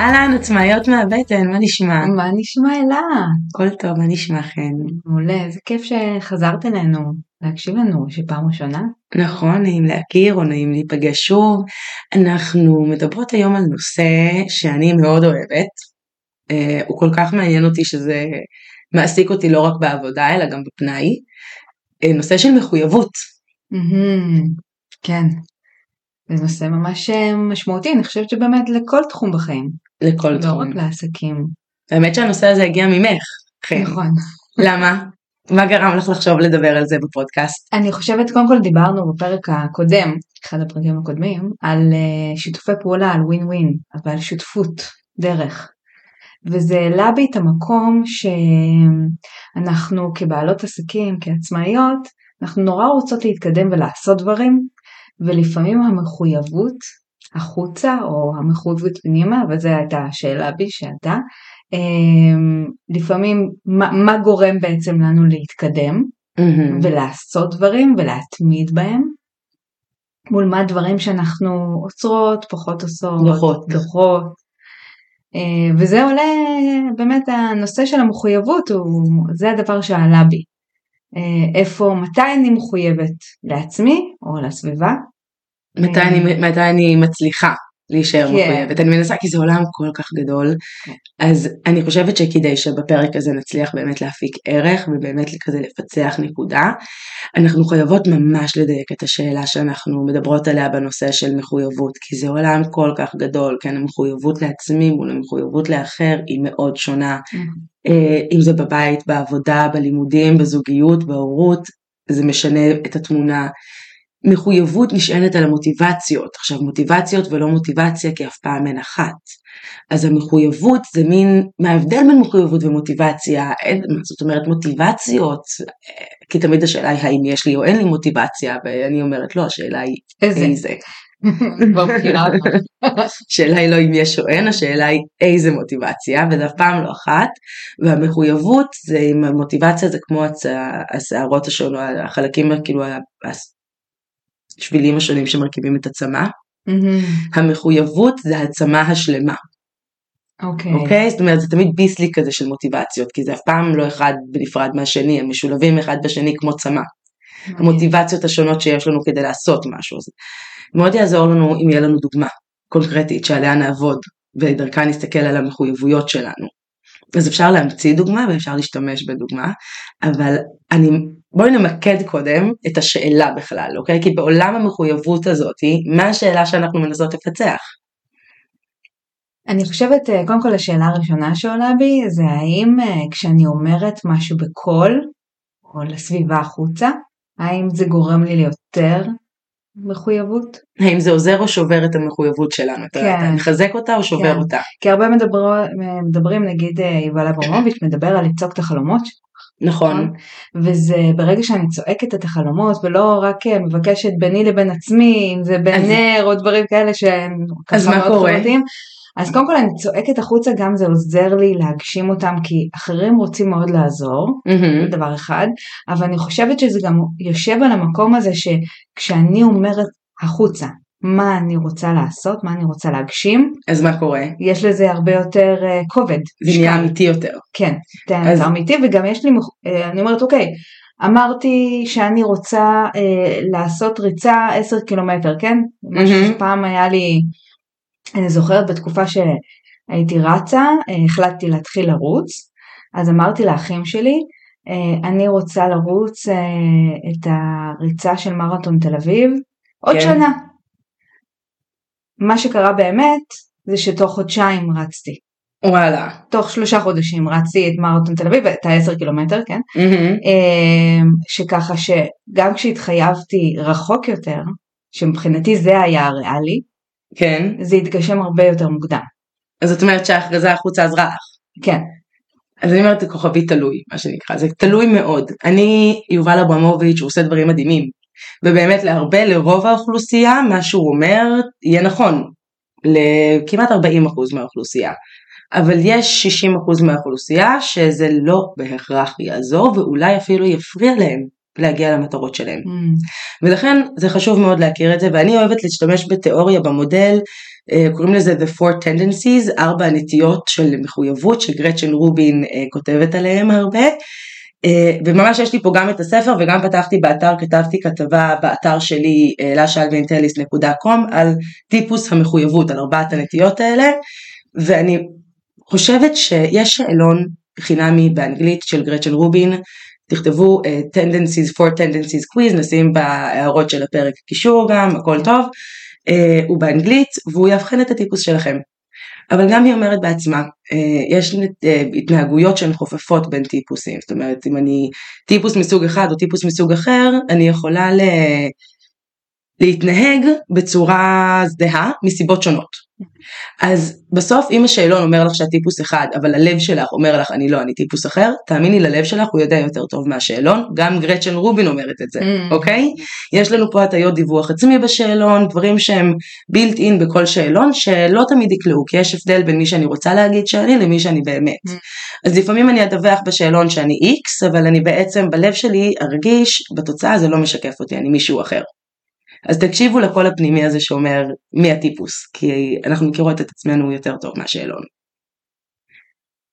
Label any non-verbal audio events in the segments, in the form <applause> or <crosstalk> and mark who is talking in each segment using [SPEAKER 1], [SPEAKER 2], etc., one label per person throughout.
[SPEAKER 1] אהלן, עצמאיות מהבטן, מה נשמע?
[SPEAKER 2] מה נשמע אלה?
[SPEAKER 1] הכל טוב, מה נשמע חן?
[SPEAKER 2] מעולה, איזה כיף שחזרת אלינו להקשיב לנו, שפעם ראשונה.
[SPEAKER 1] נכון, נעים להכיר או נעים להיפגש שוב. אנחנו מדברות היום על נושא שאני מאוד אוהבת. אה, הוא כל כך מעניין אותי שזה מעסיק אותי לא רק בעבודה אלא גם בפנאי. אה, נושא של מחויבות.
[SPEAKER 2] כן, זה נושא ממש אה, משמעותי, אני חושבת שבאמת לכל תחום בחיים.
[SPEAKER 1] לכל
[SPEAKER 2] לא
[SPEAKER 1] תחום.
[SPEAKER 2] רק לעסקים.
[SPEAKER 1] האמת שהנושא הזה הגיע ממך, חן.
[SPEAKER 2] נכון.
[SPEAKER 1] למה? מה גרם לך לחשוב לדבר על זה בפודקאסט?
[SPEAKER 2] אני חושבת, קודם כל דיברנו בפרק הקודם, אחד הפרקים הקודמים, על אה, שיתופי פעולה, על ווין ווין, אבל שותפות, דרך. וזה העלה בי את המקום שאנחנו כבעלות עסקים, כעצמאיות, אנחנו נורא רוצות להתקדם ולעשות דברים, ולפעמים המחויבות החוצה או המחויבות פנימה, וזו הייתה השאלה בי שעלתה, אמ, לפעמים מה, מה גורם בעצם לנו להתקדם. ולעשות דברים ולהתמיד בהם, מול מה דברים שאנחנו עוצרות, פחות עושות,
[SPEAKER 1] דוחות.
[SPEAKER 2] דוחות. אה, וזה עולה, באמת הנושא של המחויבות, הוא, זה הדבר שעלה בי. אה, איפה, מתי אני מחויבת לעצמי או לסביבה,
[SPEAKER 1] מתי אני, מתי אני מצליחה להישאר
[SPEAKER 2] כן.
[SPEAKER 1] מחויבת. אני מנסה כי זה עולם כל כך גדול.
[SPEAKER 2] כן.
[SPEAKER 1] אז אני חושבת שכדי שבפרק הזה נצליח באמת להפיק ערך ובאמת כזה לפצח נקודה, אנחנו חייבות ממש לדייק את השאלה שאנחנו מדברות עליה בנושא של מחויבות, כי זה עולם כל כך גדול, כן, המחויבות לעצמי מול המחויבות לאחר היא מאוד שונה, אה, אם זה בבית, בעבודה, בלימודים, בזוגיות, בהורות, זה משנה את התמונה. מחויבות נשענת על המוטיבציות, עכשיו מוטיבציות ולא מוטיבציה כי אף פעם אין אחת. אז המחויבות זה מין, מה ההבדל בין מחויבות ומוטיבציה? אין, זאת אומרת מוטיבציות? כי תמיד השאלה היא האם יש לי או אין לי מוטיבציה, ואני אומרת לא, השאלה היא
[SPEAKER 2] איזה?
[SPEAKER 1] איזה. <laughs> <laughs> השאלה היא לא אם יש או אין, השאלה היא איזה מוטיבציה, וזה אף פעם לא אחת, והמחויבות זה עם המוטיבציה זה כמו הצ... השערות השונות, החלקים, כאילו השבילים השונים שמרכיבים את הצמא.
[SPEAKER 2] מהמם.
[SPEAKER 1] המחויבות זה העצמה השלמה,
[SPEAKER 2] אוקיי.
[SPEAKER 1] אוקיי? זאת אומרת זה תמיד ביסלי כזה של מוטיבציות, כי זה אף פעם לא אחד בנפרד מהשני, הם משולבים אחד בשני כמו צמא. המוטיבציות השונות שיש לנו כדי לעשות משהו. אז מאוד יעזור לנו אם יהיה לנו דוגמה קונקרטית שעליה נעבוד ודרכה נסתכל על המחויבויות שלנו. אז אפשר להמציא דוגמה ואפשר להשתמש בדוגמה, אבל אני, בואי נמקד קודם את השאלה בכלל, אוקיי? כי בעולם המחויבות הזאתי, מה השאלה שאנחנו מנסות לפצח?
[SPEAKER 2] אני חושבת, אה, קודם כל השאלה הראשונה שעולה בי זה האם אה, כשאני אומרת משהו בקול או לסביבה החוצה, האם זה גורם לי ליותר מחויבות?
[SPEAKER 1] האם זה עוזר או שובר את המחויבות שלנו?
[SPEAKER 2] כן.
[SPEAKER 1] אתה מחזק אותה או שובר
[SPEAKER 2] כן.
[SPEAKER 1] אותה?
[SPEAKER 2] כי הרבה מדבר, מדברים, נגיד אה, יובל אברמוביץ' מדבר על לצעוק את החלומות,
[SPEAKER 1] נכון.
[SPEAKER 2] וזה ברגע שאני צועקת את החלומות ולא רק אה, מבקשת ביני לבין עצמי, אם זה
[SPEAKER 1] אז-
[SPEAKER 2] בנר או דברים כאלה שהם
[SPEAKER 1] אז
[SPEAKER 2] ככה
[SPEAKER 1] מה
[SPEAKER 2] מאוד
[SPEAKER 1] קורה?
[SPEAKER 2] אז קודם כל אני צועקת החוצה גם זה עוזר לי להגשים אותם כי אחרים רוצים מאוד לעזור. זה דבר אחד, אבל אני חושבת שזה גם יושב על המקום הזה שכשאני אומרת החוצה מה אני רוצה לעשות, מה אני רוצה להגשים,
[SPEAKER 1] אז מה קורה?
[SPEAKER 2] יש לזה הרבה יותר אה, כובד.
[SPEAKER 1] זה נהיה. אמיתי יותר.
[SPEAKER 2] כן, זה
[SPEAKER 1] אז-
[SPEAKER 2] יותר אמיתי וגם יש לי, אה, אני אומרת אוקיי, אמרתי שאני רוצה אה, לעשות ריצה 10 קילומטר, כן? משהו
[SPEAKER 1] מהמם.
[SPEAKER 2] שפעם היה לי, אני זוכרת בתקופה שהייתי רצה, אה, החלטתי להתחיל לרוץ, אז אמרתי לאחים שלי, אה, אני רוצה לרוץ אה, את הריצה של מרתון תל אביב עוד
[SPEAKER 1] כן.
[SPEAKER 2] שנה. מה שקרה באמת זה שתוך חודשיים רצתי.
[SPEAKER 1] וואלה.
[SPEAKER 2] תוך שלושה חודשים רצתי את מרתון תל אביב, את ה-10 קילומטר, כן? אמ, שככה שגם כשהתחייבתי רחוק יותר, שמבחינתי זה היה הריאלי,
[SPEAKER 1] כן.
[SPEAKER 2] זה התגשם הרבה יותר מוקדם.
[SPEAKER 1] אז זאת אומרת שההכרזה החוצה עזרה לך.
[SPEAKER 2] כן,
[SPEAKER 1] אז אני אומרת כוכבי תלוי, מה שנקרא, זה תלוי מאוד. אני, יובל אברמוביץ', הוא עושה דברים מדהימים. ובאמת להרבה, לרוב האוכלוסייה, מה שהוא אומר יהיה נכון. לכמעט 40% מהאוכלוסייה. אבל יש 60% מהאוכלוסייה שזה לא בהכרח יעזור ואולי אפילו יפריע להם להגיע למטרות שלהם.
[SPEAKER 2] Mm.
[SPEAKER 1] ולכן זה חשוב מאוד להכיר את זה ואני אוהבת להשתמש בתיאוריה במודל קוראים לזה The Four Tendencies, ארבע הנטיות של מחויבות שגרצ'ן רובין כותבת עליהם הרבה. וממש יש לי פה גם את הספר וגם פתחתי באתר, כתבתי כתבה באתר שלי לשלווינטליסט.קום על טיפוס המחויבות, על ארבעת הנטיות האלה, ואני חושבת שיש שאלון חינמי באנגלית של גרצ'ן רובין, תכתבו uh, tendencies for tendencies quiz, נשים בהערות של הפרק קישור גם, הכל טוב, uh, הוא באנגלית והוא יאבחן את הטיפוס שלכם. אבל גם היא אומרת בעצמה, uh, יש התנהגויות שהן חופפות בין טיפוסים, זאת אומרת אם אני טיפוס מסוג אחד או טיפוס מסוג אחר, אני יכולה ל... להתנהג בצורה זהה מסיבות שונות. אז בסוף אם השאלון אומר לך שאת טיפוס אחד אבל הלב שלך אומר לך אני לא אני טיפוס אחר. תאמיני ללב שלך הוא יודע יותר טוב מהשאלון. גם גרצ'ן רובין אומרת את זה mm. אוקיי? יש לנו פה הטיות דיווח עצמי בשאלון דברים שהם בילט אין בכל שאלון שלא תמיד יקלעו כי יש הבדל בין מי שאני רוצה להגיד שאני למי שאני באמת. Mm. אז לפעמים אני אדווח בשאלון שאני איקס אבל אני בעצם בלב שלי ארגיש בתוצאה זה לא משקף אותי אני מישהו אחר אז תקשיבו לקול הפנימי הזה שאומר מי הטיפוס, כי אנחנו מכירות את עצמנו יותר טוב מהשאלון.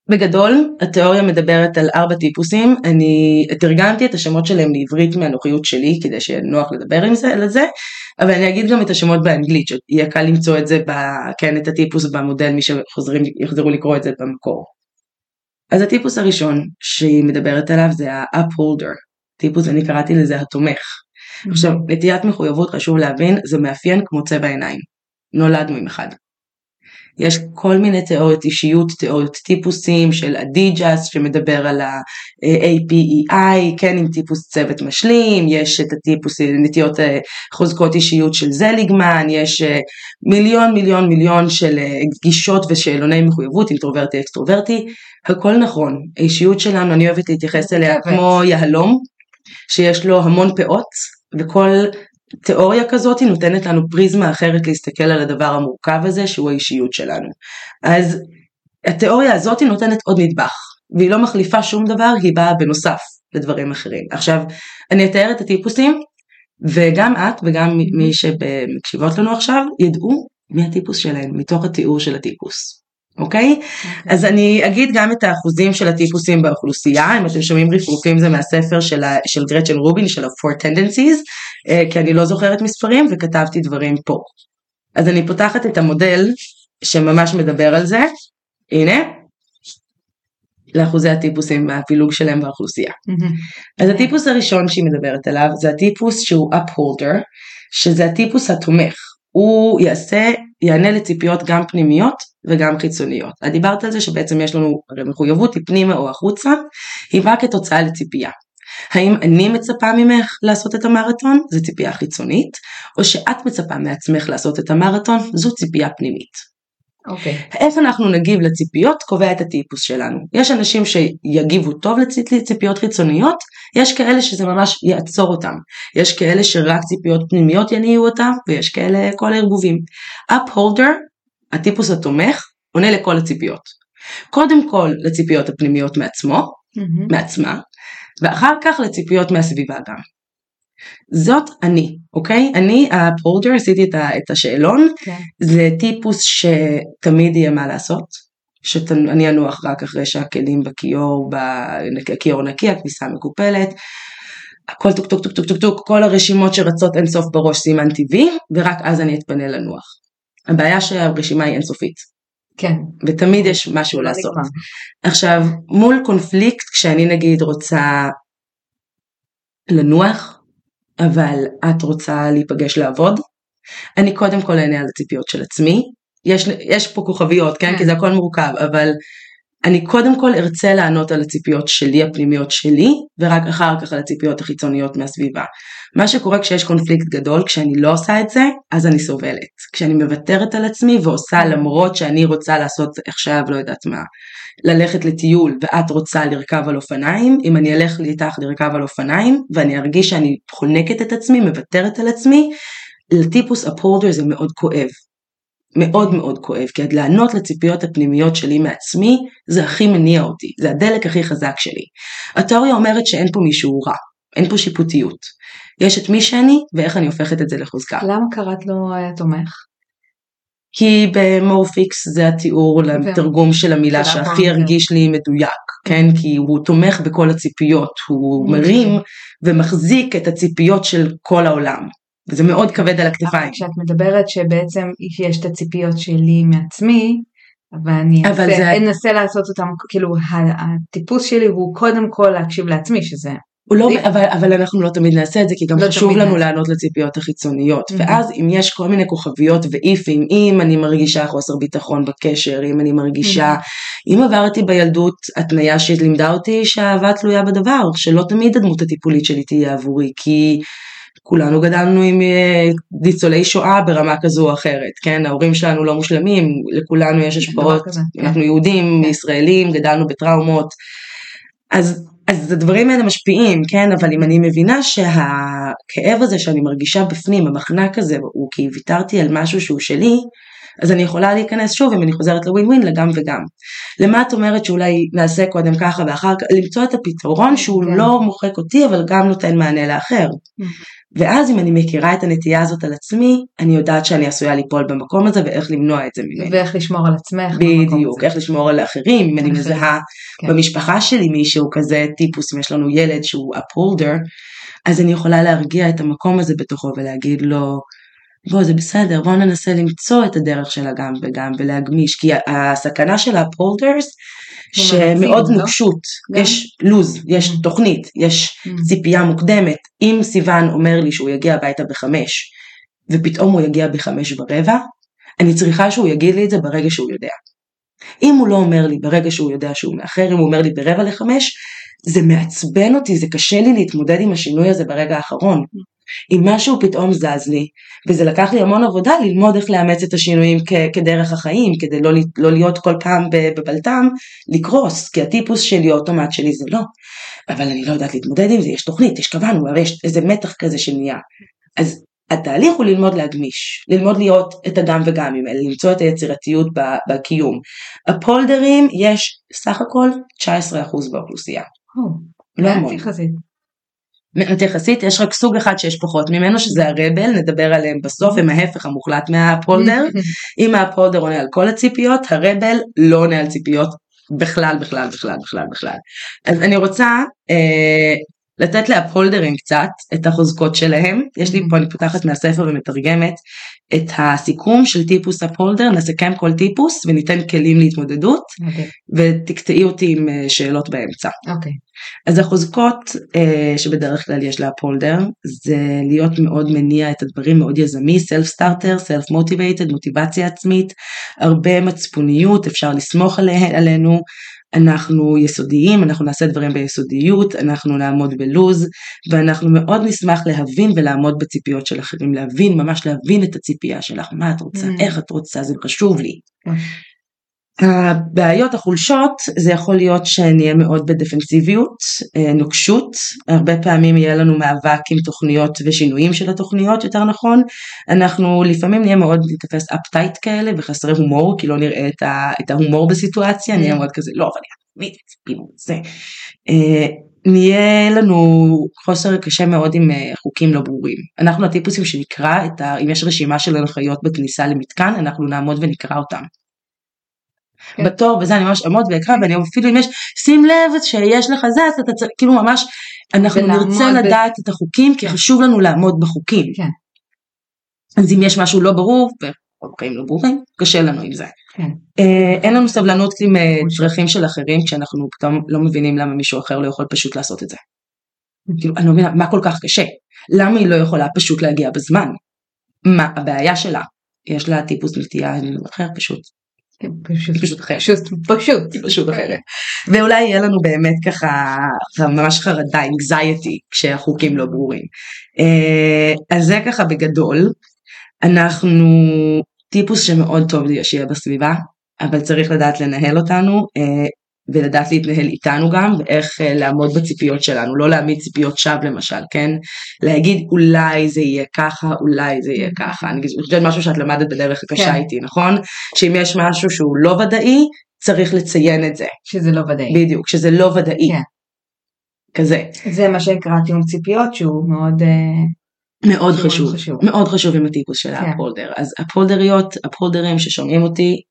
[SPEAKER 1] בגדול, התיאוריה מדברת על ארבע טיפוסים, אני תרגמתי את השמות שלהם לעברית מהנוחיות שלי, כדי שיהיה נוח לדבר עם זה, על זה, אבל אני אגיד גם את השמות באנגלית, שיהיה קל למצוא את זה, ב, כן, את הטיפוס במודל, מי שיחזרו לקרוא את זה במקור. אז הטיפוס הראשון שהיא מדברת עליו זה ה-upholder, טיפוס, אני קראתי לזה התומך. עכשיו, נטיית מחויבות, חשוב להבין, זה מאפיין כמו צבע עיניים. נולדנו עם אחד. יש כל מיני תיאוריות אישיות, תיאוריות טיפוסים של אדיג'ס שמדבר על ה- PAEI, כן עם טיפוס צוות משלים, יש את הטיפוס נטיות אה, חוזקות אישיות של זליגמן, יש אה, מיליון מיליון מיליון של אה, גישות ושאלוני מחויבות, אינטרוברטי אקסטרוברטי, הכל נכון, האישיות שלנו אני אוהבת להתייחס אליה כמו יהלום, שיש לו המון פאות, וכל תיאוריה כזאת נותנת לנו פריזמה אחרת להסתכל על הדבר המורכב הזה שהוא האישיות שלנו. אז התיאוריה הזאת נותנת עוד נדבך, והיא לא מחליפה שום דבר, היא באה בנוסף לדברים אחרים. עכשיו, אני אתאר את הטיפוסים, וגם את וגם מי שמקשיבות לנו עכשיו ידעו מי הטיפוס שלהם מתוך התיאור של הטיפוס. אוקיי? Okay? אוקיי. אז אני אגיד גם את האחוזים של הטיפוסים באוכלוסייה, אם אתם שומעים רפרופים זה מהספר של, ה, של גרצ'ן רובין, של ה-Four Tendencies, אה, כי אני לא זוכרת מספרים וכתבתי דברים פה. אז אני פותחת את המודל שממש מדבר על זה, הנה, לאחוזי הטיפוסים והפילוג שלהם באוכלוסייה. Mm-hmm. אז הטיפוס הראשון שהיא מדברת עליו זה הטיפוס שהוא upholder, שזה הטיפוס התומך. הוא יעשה, יענה לציפיות גם פנימיות וגם חיצוניות. את דיברת על זה שבעצם יש לנו, מחויבות היא פנימה או החוצה, היא באה כתוצאה לציפייה. האם אני מצפה ממך לעשות את המרתון? זו ציפייה חיצונית, או שאת מצפה מעצמך לעשות את המרתון? זו ציפייה פנימית.
[SPEAKER 2] אוקיי. Okay.
[SPEAKER 1] איך אנחנו נגיב לציפיות קובע את הטיפוס שלנו. יש אנשים שיגיבו טוב לציפיות חיצוניות, יש כאלה שזה ממש יעצור אותם. יש כאלה שרק ציפיות פנימיות יניעו אותם, ויש כאלה כל הערבובים. upholder, הטיפוס התומך, עונה לכל הציפיות. קודם כל לציפיות הפנימיות מעצמו, mm-hmm. מעצמה, ואחר כך לציפיות מהסביבה גם. זאת אני, אוקיי? אני הפרוג'ר, עשיתי את השאלון, כן. זה טיפוס שתמיד יהיה מה לעשות, שאני אנוח רק אחרי שהכלים בכיור, הכיור נקי, הכביסה מקופלת, הכל טוק טוק טוק טוק טוק טוק, כל הרשימות שרצות אינסוף בראש סימן טבעי, ורק אז אני אתפנה לנוח. הבעיה שהרשימה היא אינסופית.
[SPEAKER 2] כן.
[SPEAKER 1] ותמיד יש משהו לעשות. עכשיו, מול קונפליקט, כשאני נגיד רוצה לנוח, אבל את רוצה להיפגש לעבוד, אני קודם כל אענה על הציפיות של עצמי. יש, יש פה כוכביות, כן? כי זה הכל מורכב, אבל אני קודם כל ארצה לענות על הציפיות שלי, הפנימיות שלי, ורק אחר כך על הציפיות החיצוניות מהסביבה. מה שקורה כשיש קונפליקט גדול, כשאני לא עושה את זה, אז אני סובלת. כשאני מוותרת על עצמי ועושה למרות שאני רוצה לעשות עכשיו, לא יודעת מה, ללכת לטיול ואת רוצה לרכב על אופניים, אם אני אלך איתך לרכב על אופניים ואני ארגיש שאני חונקת את עצמי, מוותרת על עצמי, לטיפוס אפורדר זה מאוד כואב. מאוד מאוד כואב, כי לענות לציפיות הפנימיות שלי מעצמי, זה הכי מניע אותי, זה הדלק הכי חזק שלי. התיאוריה אומרת שאין פה מישהו רע, אין פה שיפוטיות. יש את מי שאני, ואיך אני הופכת את זה לחוזקה.
[SPEAKER 2] למה קראת לו תומך?
[SPEAKER 1] כי במורפיקס זה התיאור לתרגום של המילה שהכי. הרגיש לי מדויק, כן? כי הוא תומך בכל הציפיות, הוא מרים ומחזיק את הציפיות של כל העולם. וזה מאוד כבד על הכתפיים.
[SPEAKER 2] אבל כשאת מדברת שבעצם יש את הציפיות שלי מעצמי, ואני
[SPEAKER 1] אבל
[SPEAKER 2] אנסה,
[SPEAKER 1] זה-
[SPEAKER 2] אנסה לעשות אותם, כאילו הטיפוס שלי הוא קודם כל להקשיב לעצמי, שזה
[SPEAKER 1] הוא לא, אבל, אבל אנחנו לא תמיד נעשה את זה, כי גם
[SPEAKER 2] לא
[SPEAKER 1] חשוב לנו
[SPEAKER 2] נעשה.
[SPEAKER 1] לענות לציפיות החיצוניות.
[SPEAKER 2] Mhm.
[SPEAKER 1] ואז אם יש כל מיני כוכביות ואיפים, אם אני מרגישה חוסר ביטחון בקשר, אם אני מרגישה, אם עברתי בילדות התניה שלימדה אותי שהאהבה תלויה בדבר, שלא תמיד הדמות הטיפולית שלי תהיה עבורי, כי כולנו גדלנו עם אה, ניצולי שואה ברמה כזו או אחרת, כן? ההורים שלנו לא מושלמים, לכולנו יש השפעות,
[SPEAKER 2] כן.
[SPEAKER 1] אנחנו יהודים,
[SPEAKER 2] כן.
[SPEAKER 1] ישראלים, גדלנו בטראומות. אז, אז הדברים האלה משפיעים, כן? אבל אם אני מבינה שהכאב הזה שאני מרגישה בפנים, המחנק הזה, הוא כי ויתרתי על משהו שהוא שלי, אז אני יכולה להיכנס שוב, אם אני חוזרת לווין ווין, לגם וגם. למה את אומרת שאולי נעשה קודם ככה ואחר כך, למצוא את הפתרון שהוא
[SPEAKER 2] כן.
[SPEAKER 1] לא מוחק אותי, אבל גם נותן מענה לאחר. ואז אם אני מכירה את הנטייה הזאת על עצמי, אני יודעת שאני עשויה ליפול במקום הזה ואיך למנוע את זה ממני.
[SPEAKER 2] ואיך לשמור על עצמך. במקום
[SPEAKER 1] בדיוק,
[SPEAKER 2] הזה.
[SPEAKER 1] איך לשמור על האחרים, אם אני
[SPEAKER 2] אחרים,
[SPEAKER 1] מזהה
[SPEAKER 2] כן.
[SPEAKER 1] במשפחה שלי מישהו כזה טיפוס, אם יש לנו ילד שהוא upholder, אז אני יכולה להרגיע את המקום הזה בתוכו ולהגיד לו, בוא זה בסדר, בוא ננסה למצוא את הדרך של הגם וגם ולהגמיש, כי הסכנה של ה upholders,
[SPEAKER 2] הם
[SPEAKER 1] שמאוד
[SPEAKER 2] לא?
[SPEAKER 1] נוקשות,
[SPEAKER 2] גם?
[SPEAKER 1] יש לוז, יש
[SPEAKER 2] Mm.
[SPEAKER 1] תוכנית, יש
[SPEAKER 2] Mm.
[SPEAKER 1] ציפייה מוקדמת, אם סיוון אומר לי שהוא יגיע הביתה בחמש, ופתאום הוא יגיע בחמש ורבע, אני צריכה שהוא יגיד לי את זה ברגע שהוא יודע. אם הוא לא אומר לי ברגע שהוא יודע שהוא מאחר, אם הוא אומר לי ברבע לחמש, זה מעצבן אותי, זה קשה לי להתמודד עם השינוי הזה ברגע האחרון. אם משהו פתאום זז לי, וזה לקח לי המון עבודה ללמוד איך לאמץ את השינויים כ- כדרך החיים, כדי לא, לא להיות כל פעם בבלטם, לקרוס, כי הטיפוס שלי, האוטומט שלי זה לא. אבל אני לא יודעת להתמודד עם זה, יש תוכנית, יש קבענו, הרי יש איזה מתח כזה שנהיה. אז התהליך הוא ללמוד להגמיש, ללמוד להיות את הגם וגם עם אלה, למצוא את היצירתיות בקיום. הפולדרים יש סך הכל 19% באוכלוסייה,
[SPEAKER 2] או,
[SPEAKER 1] לא המון.
[SPEAKER 2] יחסית.
[SPEAKER 1] מעט יחסית, יש רק סוג אחד שיש פחות ממנו, שזה הרבל, נדבר עליהם בסוף, הם ההפך המוחלט מהפולדר. <laughs> אם הפולדר עונה על כל הציפיות, הרבל לא עונה על ציפיות בכלל, בכלל, בכלל, בכלל, בכלל. אז אני רוצה אה, לתת להפולדרים קצת את החוזקות שלהם. יש לי פה, אני פותחת מהספר ומתרגמת את הסיכום של טיפוס הפולדר, נסכם כל טיפוס וניתן כלים להתמודדות,
[SPEAKER 2] אוקיי,
[SPEAKER 1] ותקטעי אותי עם אה, שאלות באמצע.
[SPEAKER 2] אוקיי.
[SPEAKER 1] אז החוזקות אה, שבדרך כלל יש להפולדר זה להיות מאוד מניע את הדברים מאוד יזמי, סלף סטארטר, סלף מוטיבייטד, מוטיבציה עצמית, הרבה מצפוניות, אפשר לסמוך עליה, עלינו, אנחנו יסודיים, אנחנו נעשה דברים ביסודיות, אנחנו נעמוד בלוז, ואנחנו מאוד נשמח להבין ולעמוד בציפיות של אחרים, להבין, ממש להבין את הציפייה שלך, מה את רוצה,
[SPEAKER 2] Mm.
[SPEAKER 1] איך את רוצה, זה חשוב לי. הבעיות, החולשות, זה יכול להיות שנהיה מאוד בדפנסיביות, אה, נוקשות, הרבה פעמים יהיה לנו מאבק עם תוכניות ושינויים של התוכניות יותר נכון, אנחנו לפעמים נהיה מאוד נתפס אפטייט כאלה וחסרי הומור, כי לא נראה את, ה, את ההומור בסיטואציה, נהיה מאוד כזה, לא, אבל אני אתמיד, כאילו, זה. אה, נהיה לנו חוסר קשה מאוד עם אה, חוקים לא ברורים. אנחנו הטיפוסים שנקרא, ה, אם יש רשימה של הנחיות בכניסה למתקן, אנחנו נעמוד ונקרא אותם.
[SPEAKER 2] כן.
[SPEAKER 1] בתור וזה אני ממש אעמוד ואקרא ואני אפילו אם יש שים לב שיש לך זה אז אתה צריך כאילו ממש אנחנו נרצה
[SPEAKER 2] ב-
[SPEAKER 1] לדעת את החוקים כי
[SPEAKER 2] כן.
[SPEAKER 1] חשוב לנו לעמוד בחוקים.
[SPEAKER 2] כן.
[SPEAKER 1] אז אם יש משהו לא ברור וחוקים לא ברורים קשה לנו עם זה.
[SPEAKER 2] כן.
[SPEAKER 1] אה, אין לנו סבלנות עם אה, צרכים של אחרים כשאנחנו פתאום לא מבינים למה מישהו אחר לא יכול פשוט לעשות את זה. כאילו אני לא מבינה מה כל כך קשה למה היא לא יכולה פשוט להגיע בזמן. מה הבעיה שלה יש לה טיפוס נטייה אחר פשוט
[SPEAKER 2] כן, פשוט,
[SPEAKER 1] פשוט אחר.
[SPEAKER 2] פשוט, פשוט.
[SPEAKER 1] פשוט אחרת. ואולי יהיה לנו באמת ככה ממש חרדה, anxiety, כשהחוקים לא ברורים. אה, אז זה ככה בגדול. אנחנו טיפוס שמאוד טוב שיהיה בסביבה, אבל צריך לדעת לנהל אותנו אה, ולדעת להתנהל איתנו גם, ואיך אה, לעמוד בציפיות שלנו, לא להעמיד ציפיות שווא למשל, כן? להגיד אולי זה יהיה ככה, אולי זה יהיה ככה. אני חושבת משהו שאת למדת בדרך הקשה
[SPEAKER 2] כן.
[SPEAKER 1] איתי, נכון? שאם יש משהו שהוא לא ודאי, צריך לציין את זה.
[SPEAKER 2] שזה לא ודאי.
[SPEAKER 1] בדיוק, שזה לא ודאי.
[SPEAKER 2] כן.
[SPEAKER 1] כזה.
[SPEAKER 2] זה מה שנקרא תיאום ציפיות שהוא מאוד אה,
[SPEAKER 1] מאוד חשוב,
[SPEAKER 2] חשוב.
[SPEAKER 1] מאוד חשוב עם הטיפוס של
[SPEAKER 2] כן.
[SPEAKER 1] האפהולדר. אז אפהולדריות, אפהולדרים ששומעים אותי,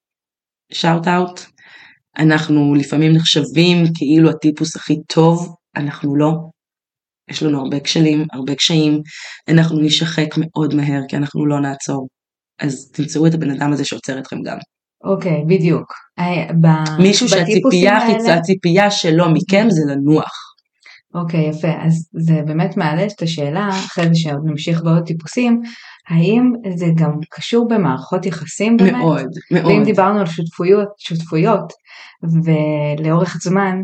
[SPEAKER 1] שאוט אאוט, אנחנו לפעמים נחשבים כאילו הטיפוס הכי טוב, אנחנו לא. יש לנו הרבה כשלים, הרבה קשיים, אנחנו נשחק מאוד מהר כי אנחנו לא נעצור. אז תמצאו את הבן אדם הזה שעוצר אתכם גם.
[SPEAKER 2] אוקיי, בדיוק. אה, ב-
[SPEAKER 1] מישהו שהציפייה
[SPEAKER 2] האלה-
[SPEAKER 1] החיצ- הציפייה שלו מכם זה לנוח.
[SPEAKER 2] אוקיי, יפה. אז זה באמת מעלה את השאלה, אחרי זה שעוד נמשיך בעוד טיפוסים, האם זה גם קשור במערכות יחסים באמת?
[SPEAKER 1] מאוד,
[SPEAKER 2] ואם
[SPEAKER 1] מאוד.
[SPEAKER 2] דיברנו על שותפויות, שותפויות, ולאורך זמן,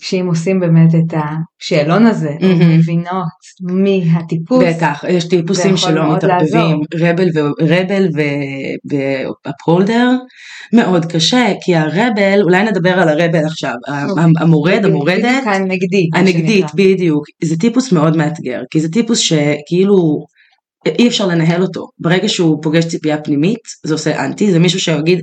[SPEAKER 2] שאם עושים באמת את השאלון הזה, או
[SPEAKER 1] מהמם.
[SPEAKER 2] מבינות מי הטיפוס,
[SPEAKER 1] בטח, יש טיפוסים שלא מתערבבים, רבל ו- רבל והפולדר, מאוד קשה, כי הרבל, אולי נדבר על הרבל עכשיו, ה-
[SPEAKER 2] אוקיי.
[SPEAKER 1] המורד, המורדת,
[SPEAKER 2] הנגדית,
[SPEAKER 1] הנגדית. בדיוק, זה טיפוס מאוד מאתגר, כי זה טיפוס שכאילו אי אפשר לנהל אותו, ברגע שהוא פוגש ציפייה פנימית, זה עושה אנטי, זה מישהו שיגיד,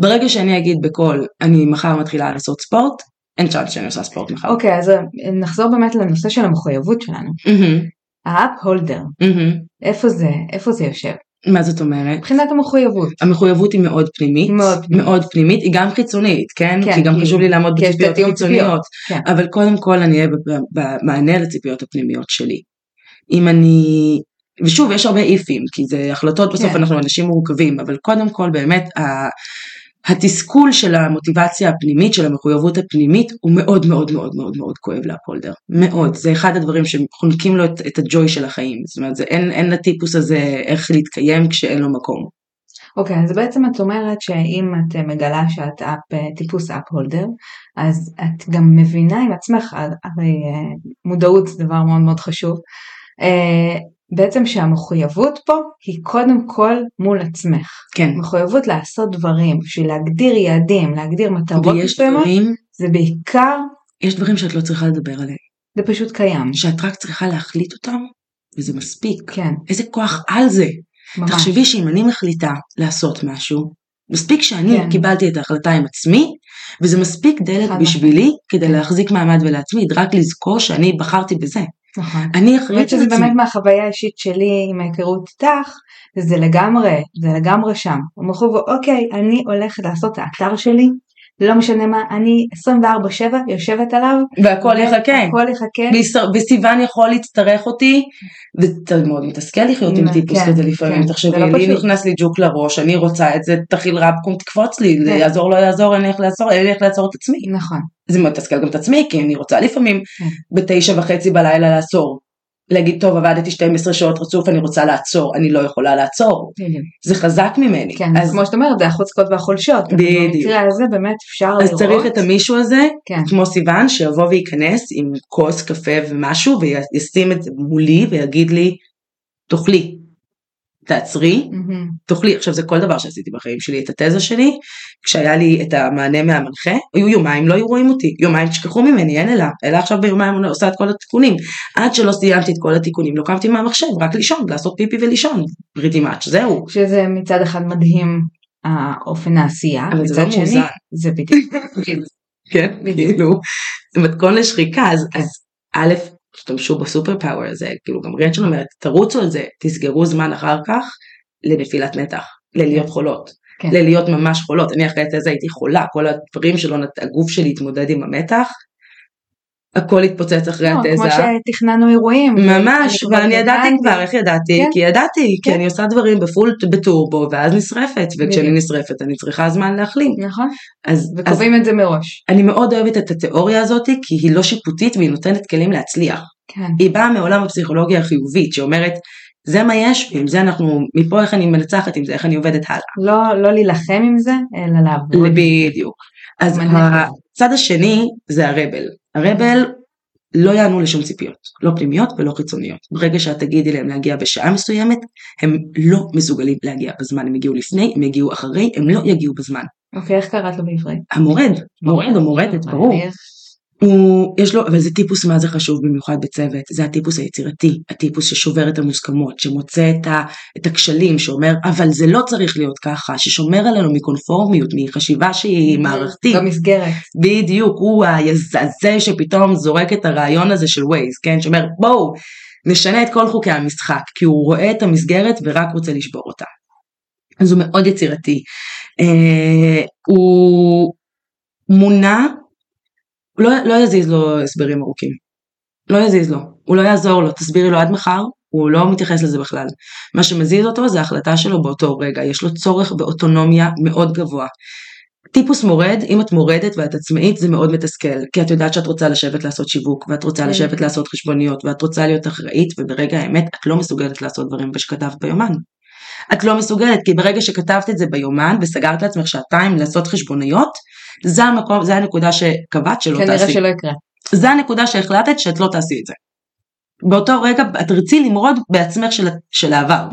[SPEAKER 1] ברגע שאני אגיד בקול, אני מחר מתחילה לעשות ספורט, אין צ'אנס שאני עושה ספורט מחר.
[SPEAKER 2] אוקיי, אז נחזור באמת לנושא של המחויבות שלנו.
[SPEAKER 1] מהמם,
[SPEAKER 2] האפ הולדר,
[SPEAKER 1] מהמם.
[SPEAKER 2] איפה זה, איפה זה יושב?
[SPEAKER 1] מה זאת אומרת?
[SPEAKER 2] מבחינת המחויבות.
[SPEAKER 1] המחויבות היא מאוד פנימית,
[SPEAKER 2] מאוד פנימית.
[SPEAKER 1] מאוד פנימית, היא גם חיצונית, כן?
[SPEAKER 2] כן,
[SPEAKER 1] כי גם
[SPEAKER 2] כי-
[SPEAKER 1] חשוב לי לעמוד בציפיות. חיצוניות,
[SPEAKER 2] כן.
[SPEAKER 1] אבל קודם כל אני אהיה במענה לציפיות הפנימיות שלי. אם אני, ושוב יש הרבה איפים, כי זה החלטות בסוף
[SPEAKER 2] כן.
[SPEAKER 1] אנחנו אנשים מורכבים, אבל קודם כל באמת ה- התסכול של המוטיבציה הפנימית, של המחויבות הפנימית, הוא מאוד מאוד מאוד מאוד מאוד כואב להפולדר. מאוד. זה אחד הדברים שחונקים לו את, את הג'וי של החיים. זאת אומרת, זה, אין, אין לטיפוס הזה איך להתקיים כשאין לו מקום.
[SPEAKER 2] אוקיי, אז בעצם את אומרת שאם את מגלה שאת אפ, אה, טיפוס אפ הולדר, אז את גם מבינה עם עצמך, הרי אה, מודעות זה דבר מאוד מאוד חשוב, אה, בעצם שהמחויבות פה היא קודם כל מול עצמך.
[SPEAKER 1] כן.
[SPEAKER 2] מחויבות לעשות דברים, בשביל להגדיר יעדים, להגדיר מטרות מסוימות,
[SPEAKER 1] דברים,
[SPEAKER 2] זה בעיקר,
[SPEAKER 1] יש דברים שאת לא צריכה לדבר עליהם.
[SPEAKER 2] זה פשוט קיים.
[SPEAKER 1] שאת רק צריכה להחליט אותם, וזה מספיק.
[SPEAKER 2] כן,
[SPEAKER 1] איזה כוח על זה.
[SPEAKER 2] ממש.
[SPEAKER 1] תחשבי שאם אני מחליטה לעשות משהו, מספיק שאני
[SPEAKER 2] כן.
[SPEAKER 1] קיבלתי את ההחלטה עם עצמי, וזה מספיק
[SPEAKER 2] חד
[SPEAKER 1] בשבילי כדי. להחזיק מעמד ולהצמיד, רק לזכור שאני בחרתי בזה.
[SPEAKER 2] נכון.
[SPEAKER 1] אני אחראית על
[SPEAKER 2] שזה. באמת מהחוויה האישית שלי עם ההיכרות איתך, זה לגמרי, זה לגמרי שם. המחויבות, אוקיי, אני הולכת לעשות את האתר שלי, לא משנה מה, אני 24/7 יושבת עליו,
[SPEAKER 1] והכל יחכה.
[SPEAKER 2] הכל יחכה,
[SPEAKER 1] וסיוון יכול להצטרך אותי, וזה מאוד מתסכל לחיות עם
[SPEAKER 2] כן,
[SPEAKER 1] טיפוס
[SPEAKER 2] כן,
[SPEAKER 1] כזה לפעמים,
[SPEAKER 2] כן,
[SPEAKER 1] תחשבי,
[SPEAKER 2] לא
[SPEAKER 1] לי. נכנס לי ג'וק לראש, אני רוצה את זה, תכיל רבקום תקפוץ לי, זה. יעזור לא יעזור, אין לי איך לעצור, אין לי איך לעצור את עצמי.
[SPEAKER 2] נכון,
[SPEAKER 1] זה מתסכל גם את עצמי, כי אני רוצה לפעמים. בתשע וחצי בלילה לעצור. להגיד, טוב, עבדתי 12 שעות רצוף, אני רוצה לעצור, אני לא יכולה לעצור.
[SPEAKER 2] בדיוק.
[SPEAKER 1] זה חזק ממני.
[SPEAKER 2] כן,
[SPEAKER 1] אז,
[SPEAKER 2] כמו שאת אומרת, זה החוצקות והחולשות,
[SPEAKER 1] בדיוק.
[SPEAKER 2] במקרה הזה באמת אפשר
[SPEAKER 1] אז
[SPEAKER 2] לראות,
[SPEAKER 1] צריך את המישהו הזה,
[SPEAKER 2] כן,
[SPEAKER 1] כמו סיוון, שיבוא וייכנס עם כוס קפה ומשהו, וישים את זה מולי ויגיד לי, תאכלי, תעצרי,
[SPEAKER 2] מהמם,
[SPEAKER 1] תאכלי. עכשיו זה כל דבר שעשיתי בחיים שלי, את התזה שלי, כשהיה לי את המענה מהמנחה, היו יומיים לא היו רואים אותי, יומיים תשכחו ממני, אין אלה, אלה עכשיו ביומיים עושה את כל התיקונים. עד שלא סיימתי את כל התיקונים, לא קמתי מהמחשב, רק לישון, לעשות פיפי ולישון, פריטי מאץ', זהו.
[SPEAKER 2] שזה מצד אחד מדהים האופן העשייה,
[SPEAKER 1] אבל זה
[SPEAKER 2] מצד
[SPEAKER 1] לא
[SPEAKER 2] שני,
[SPEAKER 1] מאוזן.
[SPEAKER 2] זה בדיוק, <laughs>
[SPEAKER 1] כן,
[SPEAKER 2] בדיוק.
[SPEAKER 1] כאילו, מתכון לשחיקה, אז, אז א', תשתמשו בסופר פאוור הזה, כאילו גם רנצ'ל אומרת, תרוצו על זה, תסגרו זמן אחר כך לנפילת מתח, ללהיות חולות,
[SPEAKER 2] כן.
[SPEAKER 1] ללהיות ממש חולות, אני אחרי התזה הייתי חולה, כל הדברים שלא, נת- הגוף שלי התמודד עם המתח, הכל התפוצץ אחרי
[SPEAKER 2] לא, כמו
[SPEAKER 1] התזה,
[SPEAKER 2] שתכננו אירועים,
[SPEAKER 1] ממש, ואני ידעתי. כבר, איך ידעתי?
[SPEAKER 2] כן.
[SPEAKER 1] כי ידעתי, כי
[SPEAKER 2] כן.
[SPEAKER 1] אני עושה דברים בפול, בטורבו, ואז נשרפת, וכשאני. נשרפת אני צריכה זמן להחלים,
[SPEAKER 2] נכון, וקובעים את זה מראש,
[SPEAKER 1] אני מאוד אוהבת את התיאוריה הזאת כי היא לא שיפוטית והיא נותנת כלים להצליח.
[SPEAKER 2] כן,
[SPEAKER 1] היא באה מעולם הפסיכולוגיה החיובית שאומרת זה מה יש ועם זה אנחנו מפה איך אני מנצחת עם זה איך אני עובדת הלאה.
[SPEAKER 2] לא לא להילחם עם זה, אלא לעבוד,
[SPEAKER 1] בדיוק. אז. הצד השני זה הרבל. הרבל לא יענו לשום ציפיות, לא פנימיות ולא חיצוניות. ברגע שאת תגידי להם להגיע בשעה מסוימת, הם לא מסוגלים להגיע בזמן, הם יגיעו לפני, הם יגיעו אחרי, הם לא יגיעו בזמן.
[SPEAKER 2] אוקיי, איך קראת לו בעברית?
[SPEAKER 1] המורד, מורד או מורדת, ברור. הוא, יש לו, אבל זה טיפוס מה זה חשוב במיוחד בצוות, זה הטיפוס היצירתי, הטיפוס ששובר את המוסכמות, שמוצא את, ה, את הכשלים, שאומר אבל זה לא צריך להיות ככה, ששומר עלינו מקונפורמיות, מחשיבה שהיא מערכתית,
[SPEAKER 2] במסגרת,
[SPEAKER 1] בדיוק, הוא היזזה שפתאום זורק את הרעיון הזה של ווייז, כן, שאומר בואו, נשנה את כל חוקי המשחק, כי הוא רואה את המסגרת ורק רוצה לשבור אותה. אז הוא מאוד יצירתי. אה, הוא מונע, לא, לא יזיז לו הסברים ארוכים. לא יזיז לו, הוא לא יעזור לו, תסבירי לו עד מחר, הוא לא מתייחס לזה בכלל. מה שמזיז אותו זה ההחלטה שלו באותו רגע, יש לו צורך באוטונומיה מאוד גבוה. טיפוס מורד, אם את מורדת ואת עצמאית זה מאוד מתסכל, כי את יודעת שאת רוצה לשבת לעשות שיווק, ואת רוצה
[SPEAKER 2] כן.
[SPEAKER 1] לשבת לעשות חשבוניות, ואת רוצה להיות אחראית, וברגע האמת את לא מסוגלת לעשות דברים שכתבת ביומן. את לא מסוגלת, כי ברגע שכתבת את זה ביומן וסגרת לעצמך שעתיים לעשות חשבוניות, זה המקום, זה הנקודה שקבעת שלא
[SPEAKER 2] כנראה
[SPEAKER 1] תעשי.
[SPEAKER 2] שלא יקרה.
[SPEAKER 1] זה הנקודה שהחלטת שאת לא תעשי את זה. באותו רגע את תרצי למרוד בעצמך של, של העבר.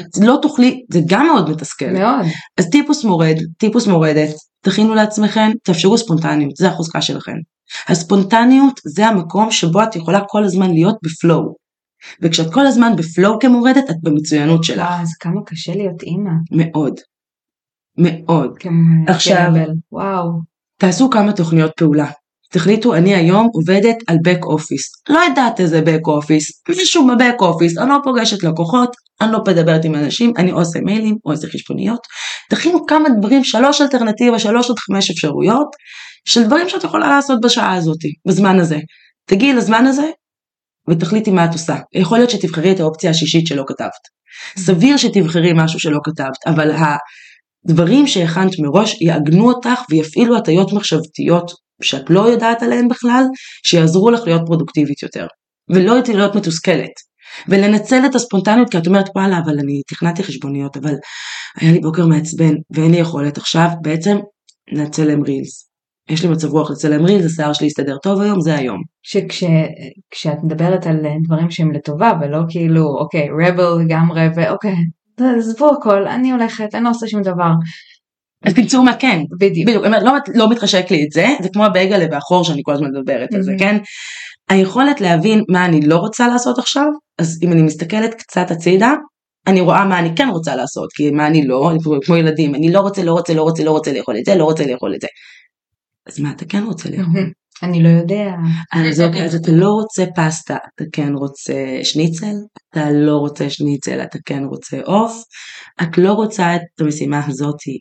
[SPEAKER 1] את לא תוכלי, זה גם מאוד מתסכל.
[SPEAKER 2] מאוד.
[SPEAKER 1] אז טיפוס מורד, טיפוס מורדת, תכינו לעצמכם, תאפשרו ספונטניות, זה החוזקה שלכם. הספונטניות זה המקום שבו את יכולה כל הזמן להיות בפלואו. וכשאת כל הזמן בפלואו כמורדת, את במצוינות שלך.
[SPEAKER 2] וואו, אז כמה קשה להיות אימא.
[SPEAKER 1] מאוד. מאוד.
[SPEAKER 2] כמו
[SPEAKER 1] עכשיו-
[SPEAKER 2] ג'רבל. וואו.
[SPEAKER 1] תעשו כמה תוכניות פעולה. תחליטו, אני היום עובדת על back office. לא יודעת איזה back office, מישהו בבק אופיס, אני לא פוגשת לקוחות, אני לא מדברת עם אנשים, אני עושה מיילים או עושה חשבוניות. תכינו כמה דברים, שלוש אלטרנטיבה, שלוש עד חמש אפשרויות, של דברים שאת יכולה לעשות בשעה הזאת, בזמן הזה. תגיעי לזמן הזה ותחליטי מה את עושה. יכול להיות שתבחרי את האופציה השישית שלא כתבת. סביר שתבחרי משהו שלא כתבת, אבל הדברים שהכנת מראש יעגנו אותך ויפעילו הטיות מחשבתיות שאת לא יודעת עליהן בכלל, שיעזרו לך להיות פרודוקטיבית יותר. ולא להיות מתוסכלת. ולנצל את הספונטניות כי את אומרת וואלה אבל אני תכננתי חשבוניות אבל היה לי בוקר מעצבן ואין לי יכולת עכשיו בעצם נצלם רילס. יש לי מצב רוח לצלם רילס, השיער שלי יסתדר טוב היום, זה היום.
[SPEAKER 2] שכשאת מדברת על דברים שהם לטובה ולא כאילו אוקיי רבל לגמרי ואוקיי עזבו הכל אני הולכת אני לא עושה שום דבר
[SPEAKER 1] אז תמצאו מה כן.
[SPEAKER 2] בדיוק
[SPEAKER 1] בדיוק, אומרת, לא, לא מתחשק לי את זה, זה כמו הבייגלה והחור שאני כל הזמן מדברת על זה,
[SPEAKER 2] Mhm.
[SPEAKER 1] כן? היכולת להבין מה אני לא רוצה לעשות עכשיו, אז אם אני מסתכלת קצת הצידה, אני רואה מה אני כן רוצה לעשות, כי מה אני לא, אני כמו, כמו ילדים, אני לא רוצה, לא רוצה, לא רוצה, לא רוצה לאכול את זה, לא רוצה לאכול את זה. אז מה אתה כן רוצה לאכול?
[SPEAKER 2] אני לא יודע
[SPEAKER 1] אז אוקיי, אז אתה לא רוצה פסטה, אתה כן רוצה שניצל, אתה לא רוצה שניצל, אתה כן רוצה עוף, את לא רוצה את המשימה הזאתי,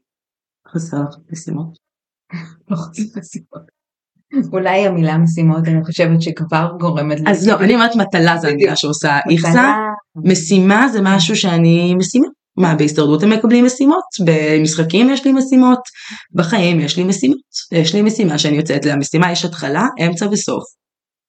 [SPEAKER 1] חסר לך משימות.
[SPEAKER 2] לא חוזר לסיבות. אולי המילה משימות אני חושבת שכבר גורמת לי
[SPEAKER 1] אז לא, אני אומרת מטלה זה המילה. שעושה איכסה. משימה זה משהו שאני משימה. מה, בהסתדרות הם מקבלים משימות, במשחקים יש לי משימות, בחיים יש לי משימות, יש לי משימה שאני יוצאת למשימה, יש התחלה, אמצע וסוף.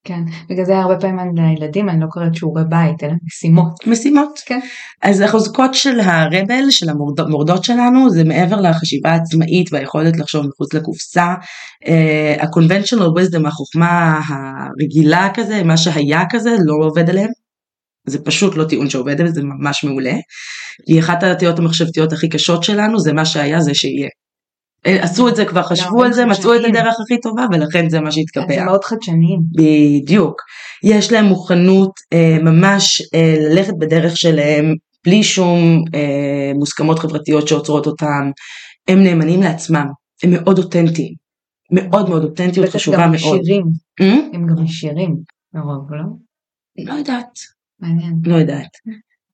[SPEAKER 2] כן בגלל זה הרבה פעמים לילדים אני לא קוראת שיעורי בית אלא משימות
[SPEAKER 1] משימות.
[SPEAKER 2] כן.
[SPEAKER 1] אז החוזקות של הרבל, של המורדות שלנו, זה מעבר לחשיבה העצמאית והיכולת לחשוב מחוץ לקופסה. Uh, ה-conventional wisdom, החוכמה הרגילה כזה, מה שהיה כזה, לא עובד עליהם. זה פשוט לא טיעון שעובד, זה ממש מעולה. כי אחת הדתיות המחשבתיות הכי קשות שלנו זה מה שהיה זה שיהיה. אה, עשו את זה כבר, חשבו על זה, מצאו את. הדרך הכי טובה ולכן זה מה שהתקבע.
[SPEAKER 2] זה מאוד חדשניים
[SPEAKER 1] בדיוק. יש להם מוכנות אה, ממש אה, ללכת בדרך שלהם בלי שום אה, מוסכמות חברתיות שעוצרות אותם. הם נאמנים לעצמם, הם מאוד אותנטיים. מאוד מאוד אותנטיות חשובה
[SPEAKER 2] גם
[SPEAKER 1] מאוד.
[SPEAKER 2] שירים
[SPEAKER 1] אה?
[SPEAKER 2] הם גם ישירים לרוב לא?
[SPEAKER 1] לא יודעת,
[SPEAKER 2] מעניין
[SPEAKER 1] לא יודעת.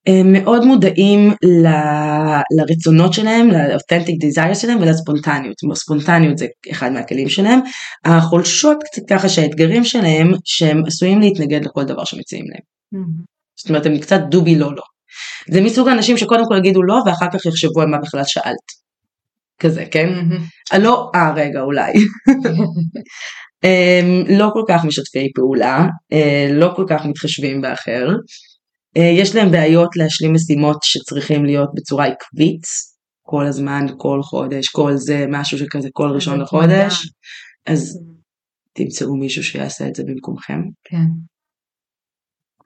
[SPEAKER 1] הם מאוד מודעים ל- לרצונות שלהם, לאותנטיק דיזייר שלהם ולספונטניות. ספונטניות זה אחד מהכלים שלהם. החולשות קצת ככה שהאתגרים שלהם שהם עשויים להתנגד לכל דבר שמציעים להם. זאת אומרת הם קצת דובי לא לא. זה מסוג האנשים שקודם כל יגידו לא ואחר כך יחשבו על מה בכלל שאלת. כזה כן? אה, לא אה רגע אולי. <laughs> הם לא כל כך משתפי פעולה, אה, לא כל כך מתחשבים באחר. אה, יש להם בעיות להשלים משימות שצריכים להיות בצורה עקבית, כל הזמן, כל חודש, כל זה, משהו שכזה כל ראשון לחודש, אז תמצאו מישהו שיעשה את זה במקומכם.
[SPEAKER 2] כן.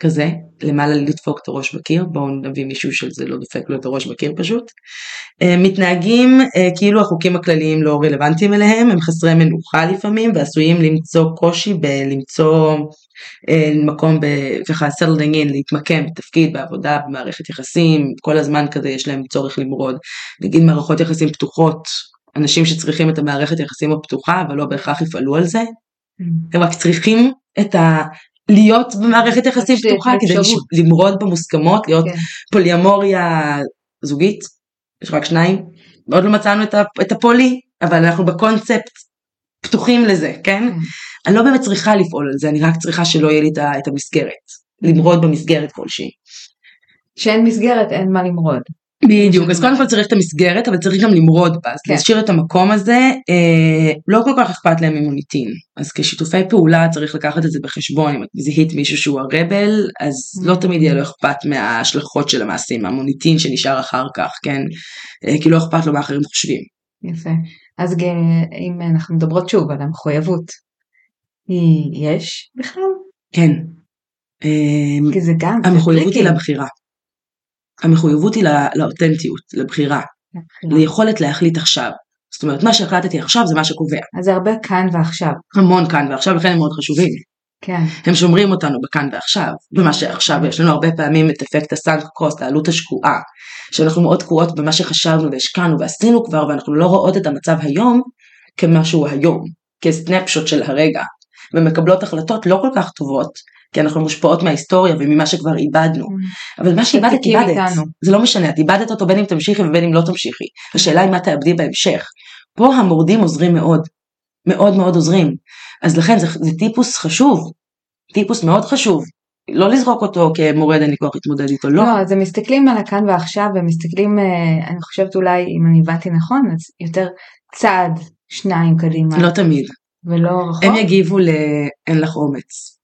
[SPEAKER 1] כזה, למעלה לדפוק את הראש בקיר, בואו נביא מישהו שזה לא דופק לו את הראש בקיר פשוט. אה, מתנהגים אה, כאילו החוקים הכלליים לא רלוונטיים אליהם, הם חסרי מנוחה לפעמים ועשויים למצוא קושי בלמצוא אה, מקום ב- ככה settling in, להתמקם בתפקיד, בעבודה, במערכת יחסים, כל הזמן כזה יש להם צורך למרוד. נגיד מערכות יחסים פתוחות, אנשים שצריכים את המערכת יחסים הפתוחה אבל לא בהכרח יפעלו על זה, הם רק צריכים את ה... להיות במערכת יחסים פתוחה, כדי למרוד במוסכמות, להיות
[SPEAKER 2] כן.
[SPEAKER 1] פוליאמוריה זוגית, יש רק שניים, עוד לא מצאנו את, הפולי, אבל אנחנו בקונספט פתוחים לזה, כן?
[SPEAKER 2] כן.
[SPEAKER 1] אני לא באמת צריכה לפעול על זה, אני רק צריכה שלא יהיה לי את המסגרת, למרוד במסגרת כלשהי.
[SPEAKER 2] שאין מסגרת אין מה למרוד.
[SPEAKER 1] בדיוק, אז קודם כל צריך את המסגרת, אבל צריך גם למרוד בה, אז
[SPEAKER 2] כן.
[SPEAKER 1] להשאיר את המקום הזה, אה, לא כל כך אכפת להם ממוניטין, אז כשיתופי פעולה צריך לקחת את זה בחשבון, אם את זיהית מישהו שהוא הרבל, אז לא תמיד יהיה לו אכפת מההשלכות של המעשים, המוניטין שנשאר אחר כך, כן, אה, כי לא אכפת לו מה אחרים חושבים.
[SPEAKER 2] יפה. אז אם אנחנו מדברות שוב על המחויבות, יש בכלל?
[SPEAKER 1] כן, אה,
[SPEAKER 2] כי זה גם,
[SPEAKER 1] המחויבות היא. לבחירה. המחויבות היא לא- לאותנטיות, לבחירה, ליכולת להחליט עכשיו. זאת אומרת, מה שהחלטתי עכשיו זה מה שקובע.
[SPEAKER 2] אז זה הרבה כאן ועכשיו.
[SPEAKER 1] המון כאן ועכשיו, לכן הם מאוד חשובים.
[SPEAKER 2] כן.
[SPEAKER 1] הם שומרים אותנו בכאן ועכשיו, במה שעכשיו יש לנו הרבה פעמים את אפקט הסאנק קוסט, העלות השקועה, שאנחנו מאוד תקועות במה שחשבנו והשקענו ועשינו כבר, ואנחנו לא רואות את המצב היום כמשהו היום, כסנפשוט של הרגע, ומקבלות החלטות לא כל כך טובות, כי אנחנו מושפעות מההיסטוריה וממה שכבר איבדנו, אבל מה שאיבדת איבדת. זה לא משנה, את איבדת אותו בין אם תמשיכי ובין אם לא תמשיכי, השאלה היא מה תאבדי בהמשך. פה המורדים עוזרים מאוד, מאוד מאוד עוזרים, אז לכן זה, זה טיפוס חשוב, טיפוס מאוד חשוב, לא לזרוק אותו כמורד אין לי כוח להתמודד איתו, לא,
[SPEAKER 2] לא, אז הם מסתכלים על הכאן ועכשיו, ומסתכלים, אה, אני חושבת אולי, אם אני הבנתי נכון, אז יותר צעד, שניים קדימה,
[SPEAKER 1] לא תמיד,
[SPEAKER 2] ולא רחוק.
[SPEAKER 1] הם יגיבו ל... אין לך אומץ.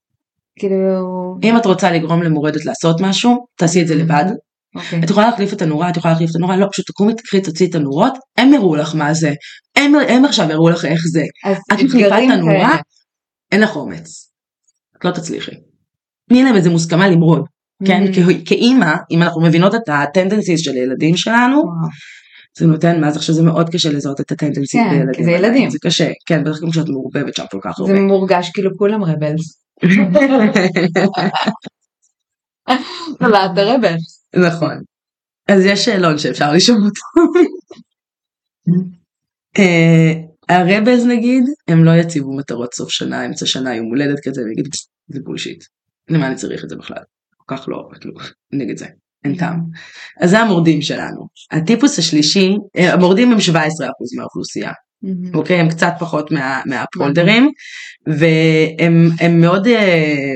[SPEAKER 2] כאילו,
[SPEAKER 1] אם את רוצה לגרום למורדת לעשות משהו, תעשי את זה לבד.
[SPEAKER 2] אוקיי.
[SPEAKER 1] את יכולה להחליף את הנורה, את יכולה להחליף את הנורה, לא, פשוט תקומי, תקחי, תוציאי את הנורות, הם יראו לך מה זה, הם, הם עכשיו יראו לך איך זה. את מחליפה את הנורה,
[SPEAKER 2] כאלה.
[SPEAKER 1] אין לך אומץ. את לא תצליחי. תני להם איזה מוסכמה למרוד, כן?
[SPEAKER 2] Mm.
[SPEAKER 1] כ- כאימא, אם אנחנו מבינות את ה tendencies של הילדים שלנו,
[SPEAKER 2] וואו.
[SPEAKER 1] זה נותן מה זה עכשיו זה מאוד קשה לזהות את ה tendencies
[SPEAKER 2] כן,
[SPEAKER 1] בילדים.
[SPEAKER 2] זה ילדים.
[SPEAKER 1] זה קשה, כן, בטח גם כשאת מעורבבת שם כל כך הרבה.
[SPEAKER 2] זה מורגש כאילו כולם rebels. לא, אתה rebel.
[SPEAKER 1] נכון. אז יש שאלון שאפשר לשאול אותו. אה, הרבז נגיד, הם לא יציבו מטרות סוף שנה, אמצע שנה, יום הולדת כזה, ויגיד, זה בולשיט. למה אני צריך את זה בכלל? כל כך לא, כאילו, נגד זה, אין טעם. אז זה המורדים שלנו. הטיפוס השלישי, אה, המורדים הם 17% מהאוכלוסייה. אוקיי? הם קצת פחות מה, מהפולדרים, והם הם מאוד, אה,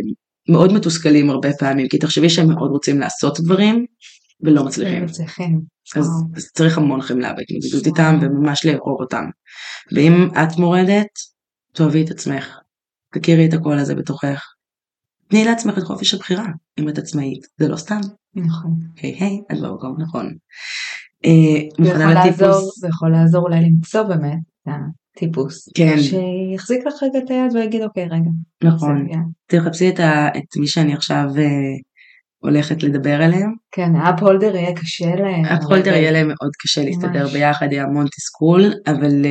[SPEAKER 1] מאוד מתוסכלים הרבה פעמים, כי תחשבי שהם מאוד רוצים לעשות דברים, ולא מצליחים. אז. אז צריך המון חמלה בהתמודדות איתם, וממש לאהוב אותם. ואם את מורדת, תאהבי את עצמך, תכירי את הקול הזה בתוכך. תני לעצמך את חופש הבחירה, אם את עצמאית, זה לא סתם.
[SPEAKER 2] נכון.
[SPEAKER 1] היי היי, את במקום הנכון. אה,
[SPEAKER 2] זה יכול לעזור, זה יכול לעזור אולי למצוא באמת הטיפוס.
[SPEAKER 1] כן.
[SPEAKER 2] שיחזיק לך רגע את היד ויגיד אוקיי רגע.
[SPEAKER 1] נכון. תחפשי את, ה, את מי שאני עכשיו אה, הולכת לדבר עליהם.
[SPEAKER 2] כן, ה upholder יהיה קשה להם.
[SPEAKER 1] ה upholder יהיה להם מאוד קשה להסתדר. ביחד, יהיה המון תסכול, אבל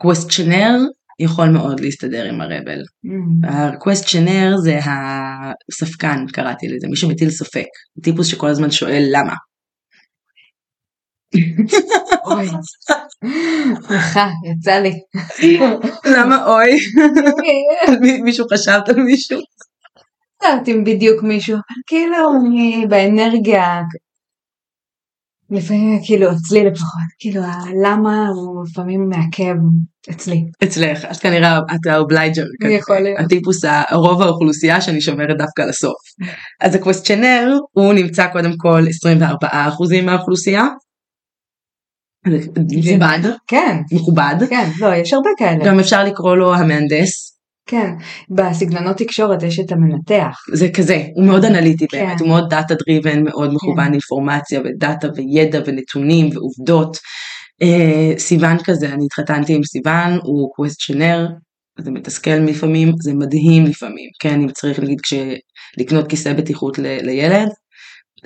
[SPEAKER 1] ה questioner יכול מאוד להסתדר עם ה rebel.
[SPEAKER 2] Mm.
[SPEAKER 1] ה questioner זה הספקן, קראתי לזה, מי שמטיל ספק. טיפוס שכל הזמן שואל למה.
[SPEAKER 2] אוי. סליחה, יצא לי.
[SPEAKER 1] למה אוי? <laughs> מישהו חשבת על מישהו?
[SPEAKER 2] לא יודעת אם בדיוק מישהו, אבל כאילו אני באנרגיה, לפעמים כאילו אצלי לפחות, כאילו הלמה הוא לפעמים מעכב אצלי.
[SPEAKER 1] אצלך, את כנראה, את ה obliger.
[SPEAKER 2] יכול להיות.
[SPEAKER 1] הטיפוס, רוב האוכלוסייה שאני שומרת דווקא לסוף. אז ה questioner, הוא נמצא קודם כל 24% מהאוכלוסייה. מכובד,
[SPEAKER 2] כן,
[SPEAKER 1] מכובד.
[SPEAKER 2] כן, לא, יש הרבה כאלה.
[SPEAKER 1] גם אפשר לקרוא לו המהנדס,
[SPEAKER 2] כן, בסגנונות תקשורת יש את המנתח.
[SPEAKER 1] זה כזה, הוא מאוד אנליטי
[SPEAKER 2] כן.
[SPEAKER 1] באמת, הוא מאוד data driven, מאוד מכוון אינפורמציה ודאטה וידע ונתונים ועובדות. אה, סיוון כזה, אני התחתנתי עם סיוון, הוא questioner, זה מתסכל לפעמים, זה מדהים לפעמים, כן, אם צריך נגיד כש... לקנות כיסא בטיחות ל... לילד,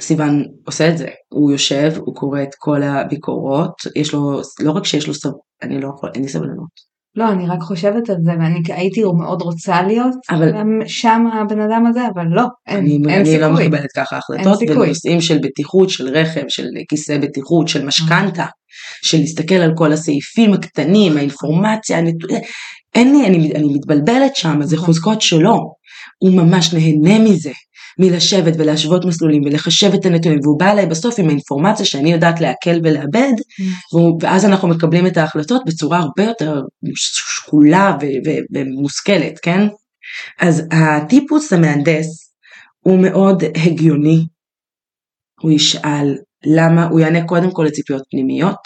[SPEAKER 1] סיוון עושה את זה, הוא יושב, הוא קורא את כל הביקורות, יש לו, לא רק שיש לו סב... אני לא יכול, אין לי סבלנות.
[SPEAKER 2] לא, אני רק חושבת על זה, ואני הייתי מאוד רוצה להיות
[SPEAKER 1] אבל-
[SPEAKER 2] שם הבן אדם הזה, אבל לא, אין,
[SPEAKER 1] אני,
[SPEAKER 2] אין
[SPEAKER 1] אני לא
[SPEAKER 2] סיכוי.
[SPEAKER 1] מקבלת ככה החלטות. בנושאים של בטיחות, של רכב, של כיסא בטיחות, של משכנתה, של להסתכל על כל הסעיפים הקטנים, האינפורמציה, הנת... אין לי, אני, אני מתבלבלת שם, זה
[SPEAKER 2] נכון.
[SPEAKER 1] חוזקות שלו. הוא ממש נהנה מזה, מלשבת ולהשוות מסלולים ולחשב את הנתונים, והוא בא אליי בסוף עם האינפורמציה שאני יודעת לעכל ולאבד, והוא- ואז אנחנו מקבלים את ההחלטות בצורה הרבה יותר שקולה ומושכלת, כן? אז הטיפוס המהנדס הוא מאוד הגיוני, הוא ישאל למה, הוא יענה קודם כל לציפיות פנימיות,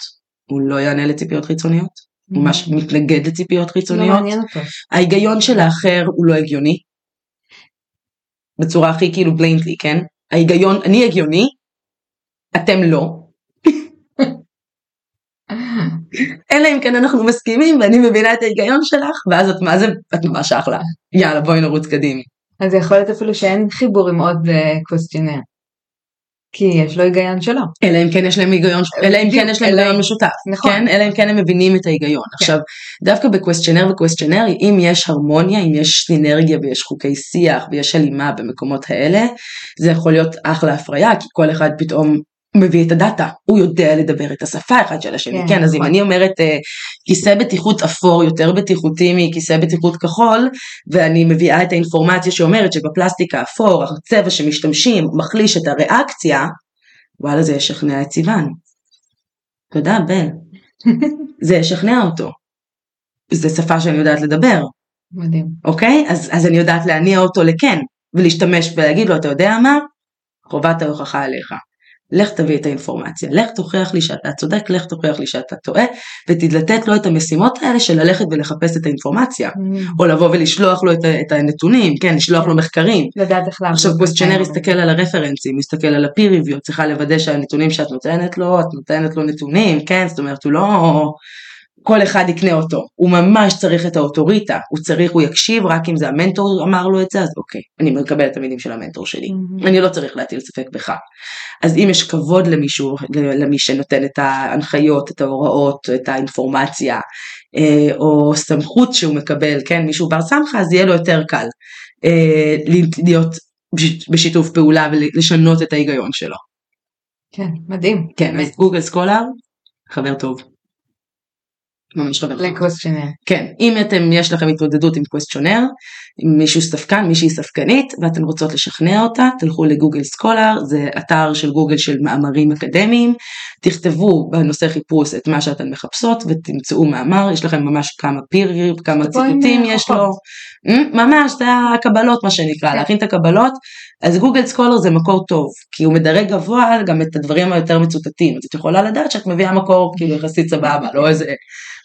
[SPEAKER 1] הוא לא יענה לציפיות חיצוניות, הוא ממש מתנגד לציפיות
[SPEAKER 2] לא
[SPEAKER 1] חיצוניות,
[SPEAKER 2] מעניין אותו.
[SPEAKER 1] ההיגיון של האחר הוא לא הגיוני, בצורה הכי כאילו blatantly, כן? ההיגיון, אני הגיוני, אתם לא, אלא אם כן אנחנו מסכימים ואני מבינה את ההיגיון שלך, ואז את מה זה, את ממש אחלה, יאללה בואי נרוץ קדימה.
[SPEAKER 2] אז יכול להיות אפילו שאין חיבור עם עוד questioner. כי יש לו היגיון שלו.
[SPEAKER 1] אלא אם כן יש להם היגיון, אלא אם כן יש להם היגיון משותף,
[SPEAKER 2] נכון.
[SPEAKER 1] כן? אלא אם כן הם מבינים את ההיגיון. עכשיו, דווקא ב questioner ו questioner, אם יש הרמוניה, אם יש סינרגיה ויש חוקי שיח ויש הלימה במקומות האלה, זה יכול להיות אחלה הפריה, כי כל אחד פתאום מביא את הדאטה, הוא יודע לדבר את השפה אחד של השני,
[SPEAKER 2] כן,
[SPEAKER 1] כן, אז אם
[SPEAKER 2] נכון.
[SPEAKER 1] אני אומרת אה, כיסא בטיחות אפור יותר בטיחותי מכיסא בטיחות כחול, ואני מביאה את האינפורמציה שאומרת שבפלסטיק האפור, הצבע שמשתמשים מחליש את הריאקציה, וואלה זה ישכנע את סיוון. תודה בן. <laughs> זה ישכנע אותו. זה שפה שאני יודעת לדבר,
[SPEAKER 2] מדהים.
[SPEAKER 1] אוקיי? אז, אז אני יודעת להניע אותו לכן, ולהשתמש ולהגיד לו, אתה יודע מה? חובת ההוכחה עליך. לך תביא את האינפורמציה, לך תוכיח לי שאתה צודק, לך תוכיח לי שאתה טועה, ותתלתת לו את המשימות האלה של ללכת ולחפש את האינפורמציה, או לבוא ולשלוח לו את, את הנתונים, כן, לשלוח לו מחקרים.
[SPEAKER 2] לדעת איך לעבוד.
[SPEAKER 1] עכשיו
[SPEAKER 2] questioner.
[SPEAKER 1] יסתכל על הרפרנסים, יסתכל על ה-peer review, צריכה לוודא שהנתונים שאת נותנת לו, את נותנת לו נתונים, כן, זאת אומרת הוא לא כל אחד יקנה אותו, הוא ממש צריך את האוטוריטה, הוא צריך, הוא יקשיב רק אם זה המנטור אמר לו את זה, אז אוקיי, אני מקבל את המילים של המנטור שלי,
[SPEAKER 2] Mhm.
[SPEAKER 1] אני לא צריך להטיל ספק בך. אז אם יש כבוד למישהו, למי שנותן את ההנחיות, את ההוראות, את האינפורמציה, אה, או סמכות שהוא מקבל, כן, מישהו בר סמכה, אז יהיה לו יותר קל אה, להיות בש- בשיתוף פעולה ולשנות את ההיגיון שלו.
[SPEAKER 2] כן, מדהים.
[SPEAKER 1] כן, אז Google Scholar, חבר טוב. ממש חבר טוב.
[SPEAKER 2] ל questioner.
[SPEAKER 1] כן, אם אתם, יש לכם התמודדות עם questioner, עם מישהו ספקן, מישהי ספקנית, ואתן רוצות לשכנע אותה, תלכו ל Google Scholar, זה אתר של גוגל של מאמרים אקדמיים, תכתבו בנושא חיפוש את מה שאתן מחפשות ותמצאו מאמר, יש לכם ממש כמה peer, כמה ציטוטים יש לו. Mm, ממש, זה הקבלות מה שנקרא,
[SPEAKER 2] כן.
[SPEAKER 1] להכין את הקבלות, אז Google Scholar זה מקור טוב, כי הוא מדרג גבוה גם את הדברים היותר מצוטטים, אז את יכולה לדעת שאת מביאה מקור כאילו יחסית סבבה, לא איזה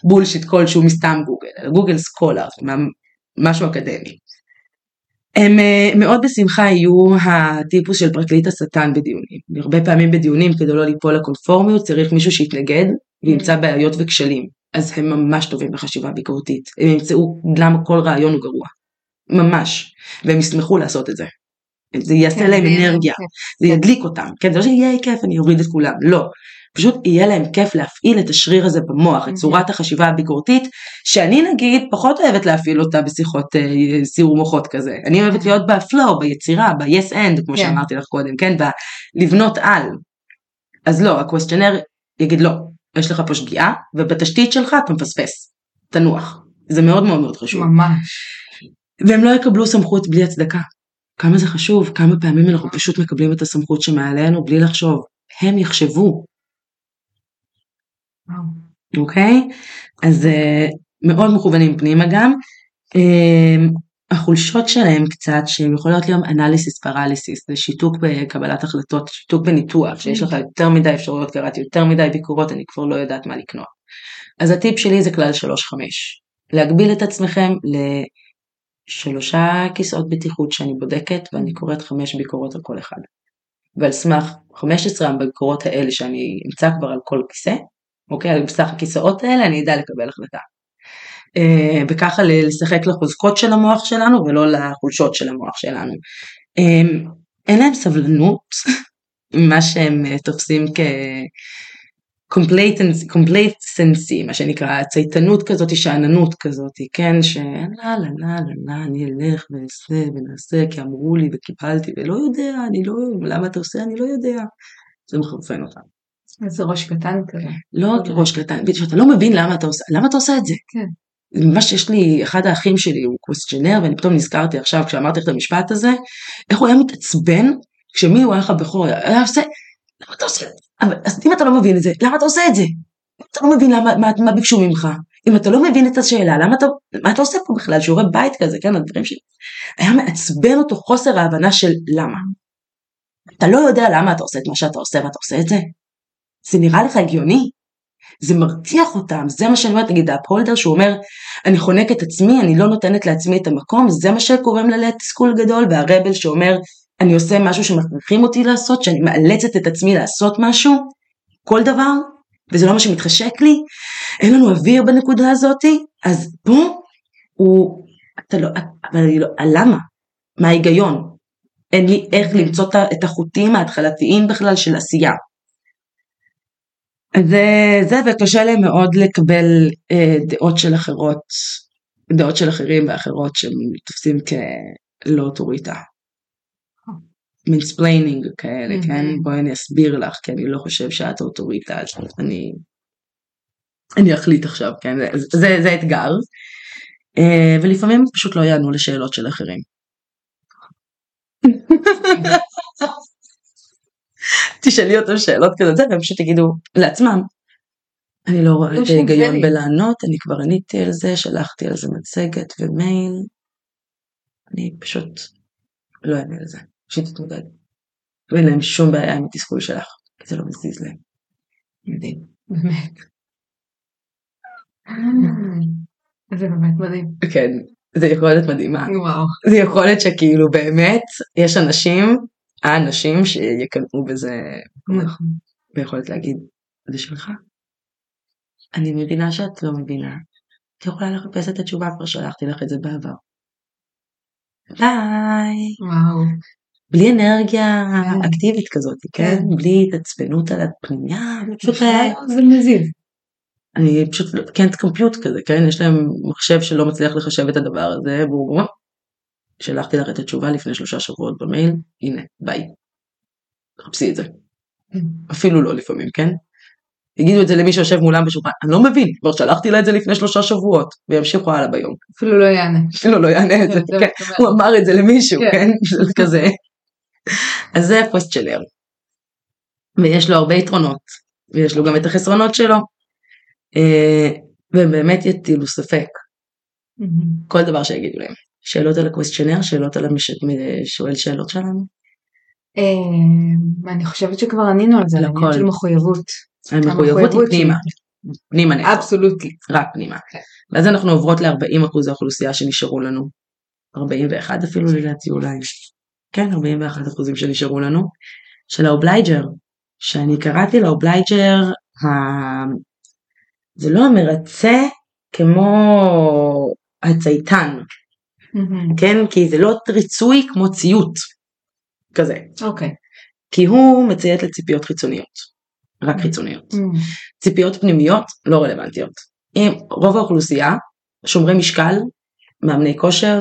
[SPEAKER 1] בולשיט כלשהו מסתם גוגל, אלא Google Scholar, משהו אקדמי. הם אה, מאוד בשמחה יהיו הטיפוס של פרקליט השטן בדיונים. הרבה פעמים בדיונים כדי לא ליפול לקונפורמיות צריך מישהו שיתנגד וימצא בעיות וכשלים. אז הם ממש טובים בחשיבה ביקורתית. הם ימצאו למה כל רעיון הוא גרוע. ממש. והם ישמחו לעשות את זה. זה יעשה
[SPEAKER 2] כן,
[SPEAKER 1] להם אנרגיה,
[SPEAKER 2] כיף.
[SPEAKER 1] זה ידליק אותם. כן, זה לא שיהיה כיף אני אוריד את כולם, לא. פשוט יהיה להם כיף להפעיל את השריר הזה במוח, את צורת החשיבה הביקורתית, שאני נגיד פחות אוהבת להפעיל אותה בשיחות אה, סיור מוחות כזה. אני אוהבת להיות בפלואו, ביצירה, ב-yes end, כמו
[SPEAKER 2] כן.
[SPEAKER 1] שאמרתי לך קודם, כן? בלבנות על. אז לא, הקווסטיונר יגיד לא, יש לך פה שגיאה, ובתשתית שלך אתה מפספס. תנוח. זה מאוד מאוד מאוד חשוב.
[SPEAKER 2] ממש.
[SPEAKER 1] והם לא יקבלו סמכות בלי הצדקה. כמה זה חשוב, כמה פעמים אנחנו פשוט מקבלים את הסמכות שמעלינו בלי לחשוב. הם יחשבו. אוקיי? אז אה, מאוד מכוונים פנימה גם. אה, החולשות שלהם קצת, שהן יכולות להיות אנליסיס פרליסיס, זה שיתוק בקבלת החלטות, שיתוק בניתוח, שיש לך יותר מדי אפשרויות, קראתי יותר מדי ביקורות, אני כבר לא יודעת מה לקנות. אז הטיפ שלי זה כלל 3-5, להגביל את עצמכם לשלושה כיסאות בטיחות שאני בודקת, ואני קוראת חמש ביקורות על כל אחד. ועל סמך 15 הביקורות האלה שאני אמצא כבר על כל כיסא, אוקיי, על סך הכיסאות האלה אני אדע לקבל החלטה. אה, וככה לשחק לחוזקות של המוח שלנו ולא לחולשות של המוח שלנו. אה, אין להם סבלנות, <laughs> מה שהם אה, תופסים כ... complacency, complacency, מה שנקרא, צייתנות כזאת, שאננות כזאת, כן, לא, לא, לא, לא, אני אלך ואעשה ונעשה, כי אמרו לי וקיבלתי, ולא יודע, אני לא, למה אתה עושה, אני לא יודע. זה מחרפן אותם.
[SPEAKER 2] איזה ראש קטן כזה.
[SPEAKER 1] לא ראש קטן, שאתה לא מבין למה אתה עושה, למה אתה עושה את זה?
[SPEAKER 2] כן.
[SPEAKER 1] ממש יש לי, אחד האחים שלי הוא קווסטיונר, ואני פתאום נזכרתי עכשיו כשאמרתי לך את המשפט הזה, איך הוא היה מתעצבן כשמי הוא היה לך בכור, היה עושה, למה אתה עושה את זה? אבל, אז אם אתה לא מבין את זה, למה אתה עושה את זה? אם אתה לא מבין למה, מה, מה ביקשו ממך, אם אתה לא מבין את השאלה, למה אתה, מה אתה עושה פה בכלל, שיעורי בית כזה, כן, הדברים שלי. היה מעצבן אותו חוסר ההבנה של למה. אתה לא יודע למה אתה עושה את מה שאתה עושה ואתה עושה את זה? זה נראה לך הגיוני? זה מרתיח אותם, זה מה שאני אומרת, נגיד הפולדר שהוא אומר, אני חונק את עצמי, אני לא נותנת לעצמי את המקום, זה מה שקוראים לה לתסכול גדול, והרבל שאומר, אני עושה משהו שמכריחים אותי לעשות, שאני מאלצת את עצמי לעשות משהו, כל דבר, וזה לא מה שמתחשק לי, אין לנו אוויר בנקודה הזאתי, אז פה הוא, אתה לא, אבל אני לא, למה? מה ההיגיון? אין לי איך למצוא את החוטים ההתחלתיים בכלל של עשייה. זה, זה וקשה להם מאוד לקבל אה, דעות של אחרות, דעות של אחרים ואחרות שהם תופסים כלא אוטוריטה. mansplaining כאלה, mm-hmm. כן? בואי אני אסביר לך, כי אני לא חושב שאת אוטוריטה, אז אני, אני אחליט עכשיו, כן? זה, זה, זה אתגר. אה, ולפעמים פשוט לא יענו לשאלות של אחרים. <laughs> תשאלי אותם שאלות כזה, והם פשוט יגידו לעצמם, אני לא רואה את ההיגיון בלענות, אני כבר עניתי על זה, שלחתי על זה מצגת ומייל, אני פשוט לא אענה על זה, שתתמודד. ואין להם שום בעיה עם התסכול שלך, כי זה לא מזיז להם. מדהים.
[SPEAKER 2] באמת. <laughs> זה באמת מדהים.
[SPEAKER 1] כן, זה יכולת מדהימה.
[SPEAKER 2] וואו.
[SPEAKER 1] זה יכולת שכאילו באמת, יש אנשים האנשים שיקנאו בזה
[SPEAKER 2] נכון.
[SPEAKER 1] ויכולת להגיד, זה שלך. אני מבינה שאת לא מבינה. את יכולה לחפש את התשובה, כבר שלחתי לך את זה בעבר. ביי.
[SPEAKER 2] וואו.
[SPEAKER 1] בלי אנרגיה כן. אקטיבית כזאת, כן? כן? בלי התעצבנות על הפנייה,
[SPEAKER 2] פשוט זה מזיז.
[SPEAKER 1] אני פשוט can't compute כזה, כן? יש להם מחשב שלא מצליח לחשב את הדבר הזה, והוא שלחתי לך את התשובה לפני שלושה שבועות במייל, הנה, ביי. תחפשי את זה.
[SPEAKER 2] כן.
[SPEAKER 1] אפילו לא לפעמים, כן? יגידו את זה למי שיושב מולם בשולחן, אני לא מבין, כבר שלחתי לה את זה לפני שלושה שבועות, וימשיכו הלאה ביום.
[SPEAKER 2] אפילו לא יענה.
[SPEAKER 1] אפילו לא יענה את זה, כן. הוא אמר את זה למישהו, כן? זה כזה. אז זה הפוסט שלר. ויש לו הרבה יתרונות, ויש לו גם את החסרונות שלו, אה, והם באמת יטילו ספק. כל דבר שיגידו להם. שאלות על ה questioner, שאלות על השואל שאלות שלנו?
[SPEAKER 2] אה, אני חושבת שכבר ענינו על זה, לעניין של מחויבות.
[SPEAKER 1] המחויבות היא פנימה. פנימה נטו.
[SPEAKER 2] absolutely.
[SPEAKER 1] רק פנימה. כן. ואז אנחנו עוברות ל-40% האוכלוסייה שנשארו לנו. 41 אפילו לדעתי אולי. כן, 41 אחוזים שנשארו לנו. של ה obliger. שאני קראתי ל obliger, ה... זה לא המרצה כמו הצייתן.
[SPEAKER 2] Mm-hmm.
[SPEAKER 1] כן? כי זה לא ריצוי כמו ציות. כזה.
[SPEAKER 2] אוקיי.
[SPEAKER 1] כי הוא מציית לציפיות חיצוניות. רק חיצוניות.
[SPEAKER 2] Mm-hmm.
[SPEAKER 1] ציפיות פנימיות לא רלוונטיות. אם רוב האוכלוסייה, שומרי משקל, מאמני כושר,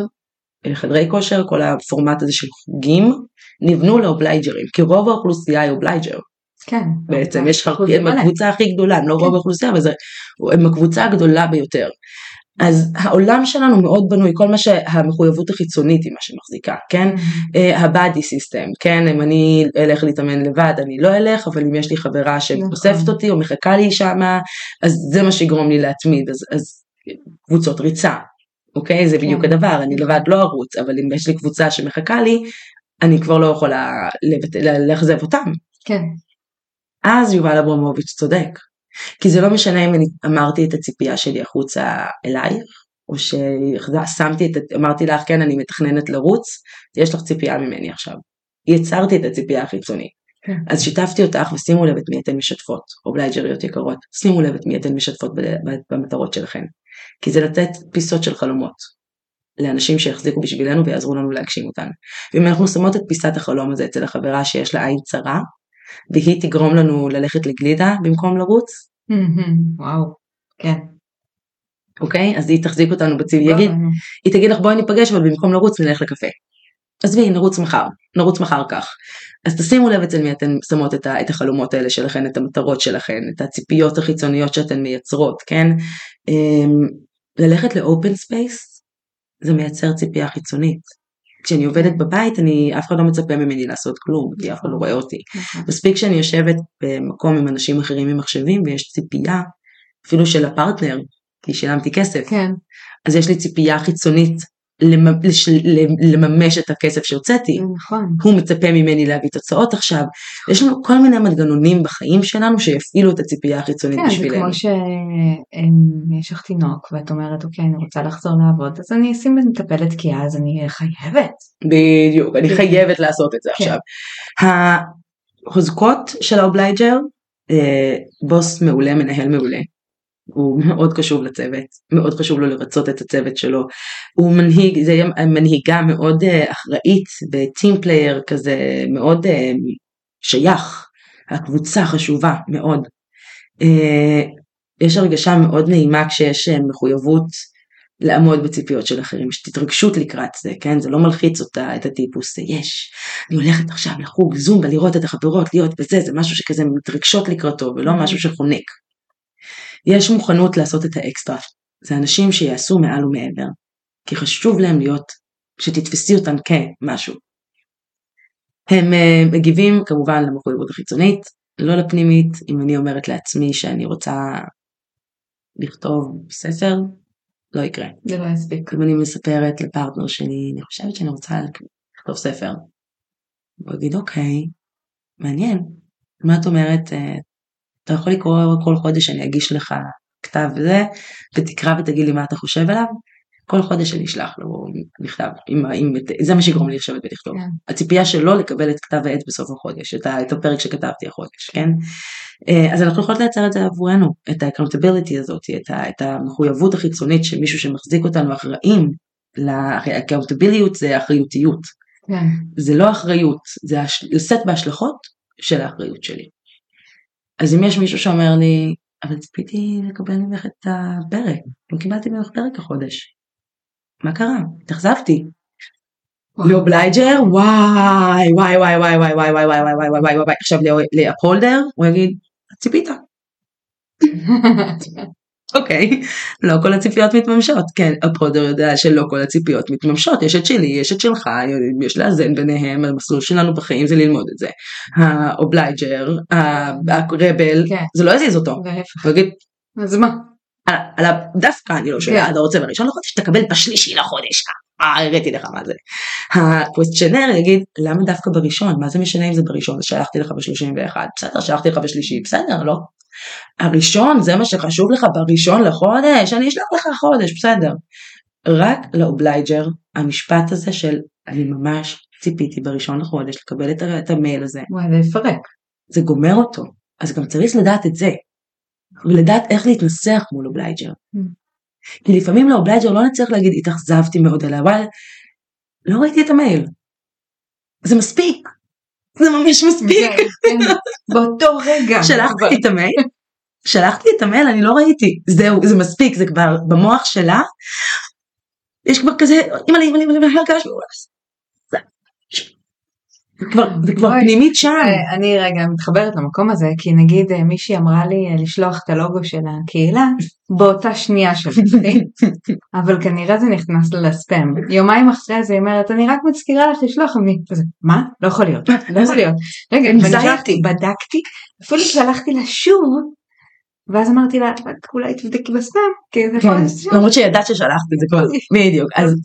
[SPEAKER 1] חדרי כושר, כל הפורמט הזה של חוגים, נבנו ל obliger ים, כי רוב האוכלוסייה היא obliger.
[SPEAKER 2] כן.
[SPEAKER 1] בעצם יש הם הקבוצה הכי גדולה, לא רוב האוכלוסייה, אבל הם הקבוצה הגדולה ביותר. אז העולם שלנו מאוד בנוי, כל מה שהמחויבות החיצונית היא מה שמחזיקה, כן?
[SPEAKER 2] Mm-hmm.
[SPEAKER 1] ה-body system, כן? אם אני אלך להתאמן לבד אני לא אלך, אבל אם יש לי חברה שאוספת
[SPEAKER 2] נכון.
[SPEAKER 1] אותי או מחכה לי שמה, אז זה מה שיגרום לי להתמיד, אז, אז קבוצות ריצה, אוקיי? זה בדיוק
[SPEAKER 2] כן.
[SPEAKER 1] הדבר, אני לבד לא ארוץ, אבל אם יש לי קבוצה שמחכה לי, אני כבר לא יכולה לאכזב אותם.
[SPEAKER 2] כן.
[SPEAKER 1] אז יובל אברמוביץ' צודק, כי זה לא משנה אם אני אמרתי את הציפייה שלי החוצה אלייך, או ששמתי את, אמרתי לך כן אני מתכננת לרוץ, יש לך ציפייה ממני עכשיו. יצרתי את הציפייה החיצונית.
[SPEAKER 2] כן.
[SPEAKER 1] אז שיתפתי אותך ושימו לב את מי אתן משתפות, או בלייג'ריות יקרות, שימו לב את מי אתן משתפות במטרות שלכן. כי זה לתת פיסות של חלומות לאנשים שיחזיקו בשבילנו ויעזרו לנו להגשים אותן. ואם אנחנו שמות את פיסת החלום הזה אצל החברה שיש לה עין צרה, והיא תגרום לנו ללכת לגלידה במקום לרוץ.
[SPEAKER 2] וואו, כן.
[SPEAKER 1] אוקיי? אז היא תחזיק אותנו בציל, היא יגיד, היא תגיד לך בואי ניפגש אבל במקום לרוץ נלך לקפה. עזבי, נרוץ מחר, נרוץ מחר כך. אז תשימו לב אצל מי אתן שמות את, ה, את החלומות האלה שלכן, את המטרות שלכן, את הציפיות החיצוניות שאתן מייצרות, כן? אמ, ללכת ל open space זה מייצר ציפייה חיצונית. כשאני עובדת בבית אני אף אחד לא מצפה ממני לעשות כלום כי אף אחד לא רואה אותי.
[SPEAKER 2] נכון.
[SPEAKER 1] מספיק שאני יושבת במקום עם אנשים אחרים עם מחשבים ויש ציפייה אפילו של הפרטנר כי שילמתי כסף
[SPEAKER 2] כן,
[SPEAKER 1] אז יש לי ציפייה חיצונית לממש את הכסף שהוצאתי.
[SPEAKER 2] זה נכון.
[SPEAKER 1] הוא מצפה ממני להביא תוצאות עכשיו. יש לנו כל מיני מנגנונים בחיים שלנו שיפעילו את הציפייה החיצונית
[SPEAKER 2] כן, זה
[SPEAKER 1] בשבילנו.
[SPEAKER 2] כמו שיש לך תינוק ואת אומרת אוקיי אני רוצה לחזור לעבוד אז אני אשים מטפלת כי אז אני אהיה חייבת.
[SPEAKER 1] בדיוק, אני
[SPEAKER 2] כן.
[SPEAKER 1] חייבת לעשות את זה
[SPEAKER 2] כן.
[SPEAKER 1] עכשיו. החוזקות של ה obliger, אה, בוס מעולה, מנהל מעולה. הוא <laughs> מאוד קשוב לצוות, מאוד חשוב לו לרצות את הצוות שלו. הוא מנהיג, זה מנהיגה מאוד אה, אחראית ב team player כזה, מאוד אה, שייך. הקבוצה חשובה מאוד. אה, יש הרגשה מאוד נעימה כשיש מחויבות לעמוד בציפיות של אחרים, יש התרגשות לקראת זה, כן? זה לא מלחיץ אותה, את הטיפוס, זה יש. אני הולכת עכשיו לחוג זומבה לראות את החברות, להיות בזה, זה משהו שכזה מתרגשות לקראתו, ולא משהו שחונק. יש מוכנות לעשות את האקסטרה. זה אנשים שיעשו מעל ומעבר, כי חשוב להם להיות, שתתפסי אותם כמשהו. הם uh, מגיבים כמובן למחויבות החיצונית, לא לפנימית, אם אני אומרת לעצמי שאני רוצה לכתוב ספר, לא יקרה.
[SPEAKER 2] זה לא יספיק.
[SPEAKER 1] אם אני מספרת לפרטנר שלי, אני חושבת שאני רוצה לכתוב ספר. הוא יגיד, אוקיי, מעניין. מה את אומרת, אה, אתה יכול לקרוא כל חודש שאני אגיש לך כתב וזה, ותקרא ותגיד לי מה אתה חושב עליו? כל חודש אני אשלח לו מכתב, עם, עם, זה מה שיגרום לי לשבת ולכתוב.
[SPEAKER 2] כן.
[SPEAKER 1] הציפייה שלו לקבל את כתב העת בסוף החודש, את, את הפרק שכתבתי החודש, כן? אה, אז אנחנו יכולות לייצר את זה עבורנו, את ה-accountability הזאת, את, ה, את המחויבות החיצונית של מישהו שמחזיק אותנו אחראים, ל-accountability זה אחריותיות,
[SPEAKER 2] כן.
[SPEAKER 1] זה לא אחריות, זה הש- לשאת בהשלכות של האחריות שלי. אז אם יש מישהו שאומר לי, אבל ציפיתי לקבל ממך את הפרק, לא קיבלתי ממך פרק החודש. מה קרה? התאכזבתי. ל obliger, וואי, וואי, וואי, וואי, וואי, וואי, וואי, וואי, וואי, וואי, וואי, וואי, עכשיו ל upholder, הוא יגיד, ציפית. אוקיי, לא כל הציפיות מתממשות, כן, ה upholder יודע שלא כל הציפיות מתממשות, יש את שלי, יש את שלך, יש לאזן ביניהם, המסלול שלנו בחיים זה ללמוד את זה. ה obliger, ה rebel,
[SPEAKER 2] כן.
[SPEAKER 1] זה לא יזיז אותו,
[SPEAKER 2] וההפך.
[SPEAKER 1] הוא יגיד,
[SPEAKER 2] אז מה?
[SPEAKER 1] על, על ה- דווקא אני לא שואל,
[SPEAKER 2] כן.
[SPEAKER 1] אתה רוצה בראשון לחודש, תקבל בשלישי לחודש, אה, הראיתי לך מה זה. ה questioner יגיד, למה דווקא בראשון? מה זה משנה אם זה בראשון? אז שלחתי לך ב-31, בסדר, שלחתי לך בשלישי, בסדר, לא? הראשון, זה מה שחשוב לך בראשון לחודש, אני אשלח לך חודש, בסדר. רק ל obliger, המשפט הזה של, אני ממש ציפיתי בראשון לחודש לקבל את, את המייל הזה,
[SPEAKER 2] וואי, זה יפרק.
[SPEAKER 1] זה גומר אותו. אז גם צריך לדעת את זה. ולדעת איך להתנסח מול obliger.
[SPEAKER 2] Mm.
[SPEAKER 1] כי לפעמים ל obliger לא נצטרך להגיד התאכזבתי מאוד עליה, אבל לא ראיתי את המייל. זה מספיק. זה ממש מספיק.
[SPEAKER 2] כן. באותו רגע.
[SPEAKER 1] שלחתי את המייל, שלחתי את המייל, אני לא ראיתי. זהו, זה מספיק, זה כבר במוח שלה. יש כבר כזה, אימא לי, אימא לי, אימא לי, הרגש, זה כבר, זה כבר
[SPEAKER 2] אוי.
[SPEAKER 1] פנימית שם.
[SPEAKER 2] אה, אני רגע מתחברת למקום הזה כי נגיד אה, מישהי אמרה לי אה, לשלוח את הלוגו של הקהילה באותה שנייה שלחתי <laughs> אבל כנראה זה נכנס לה לספאם. יומיים אחרי זה היא אומרת אני רק מזכירה לך לשלוח אני כזה מה? לא יכול להיות. לא יכול להיות. רגע. <laughs> שלחתי, בדקתי אפילו שלחתי לה שוב ואז אמרתי לה רק אולי תבדקי בספאם כי זה יכול
[SPEAKER 1] כן,
[SPEAKER 2] להיות
[SPEAKER 1] למרות שידעת ששלחת את זה כבר, <laughs> בדיוק, אז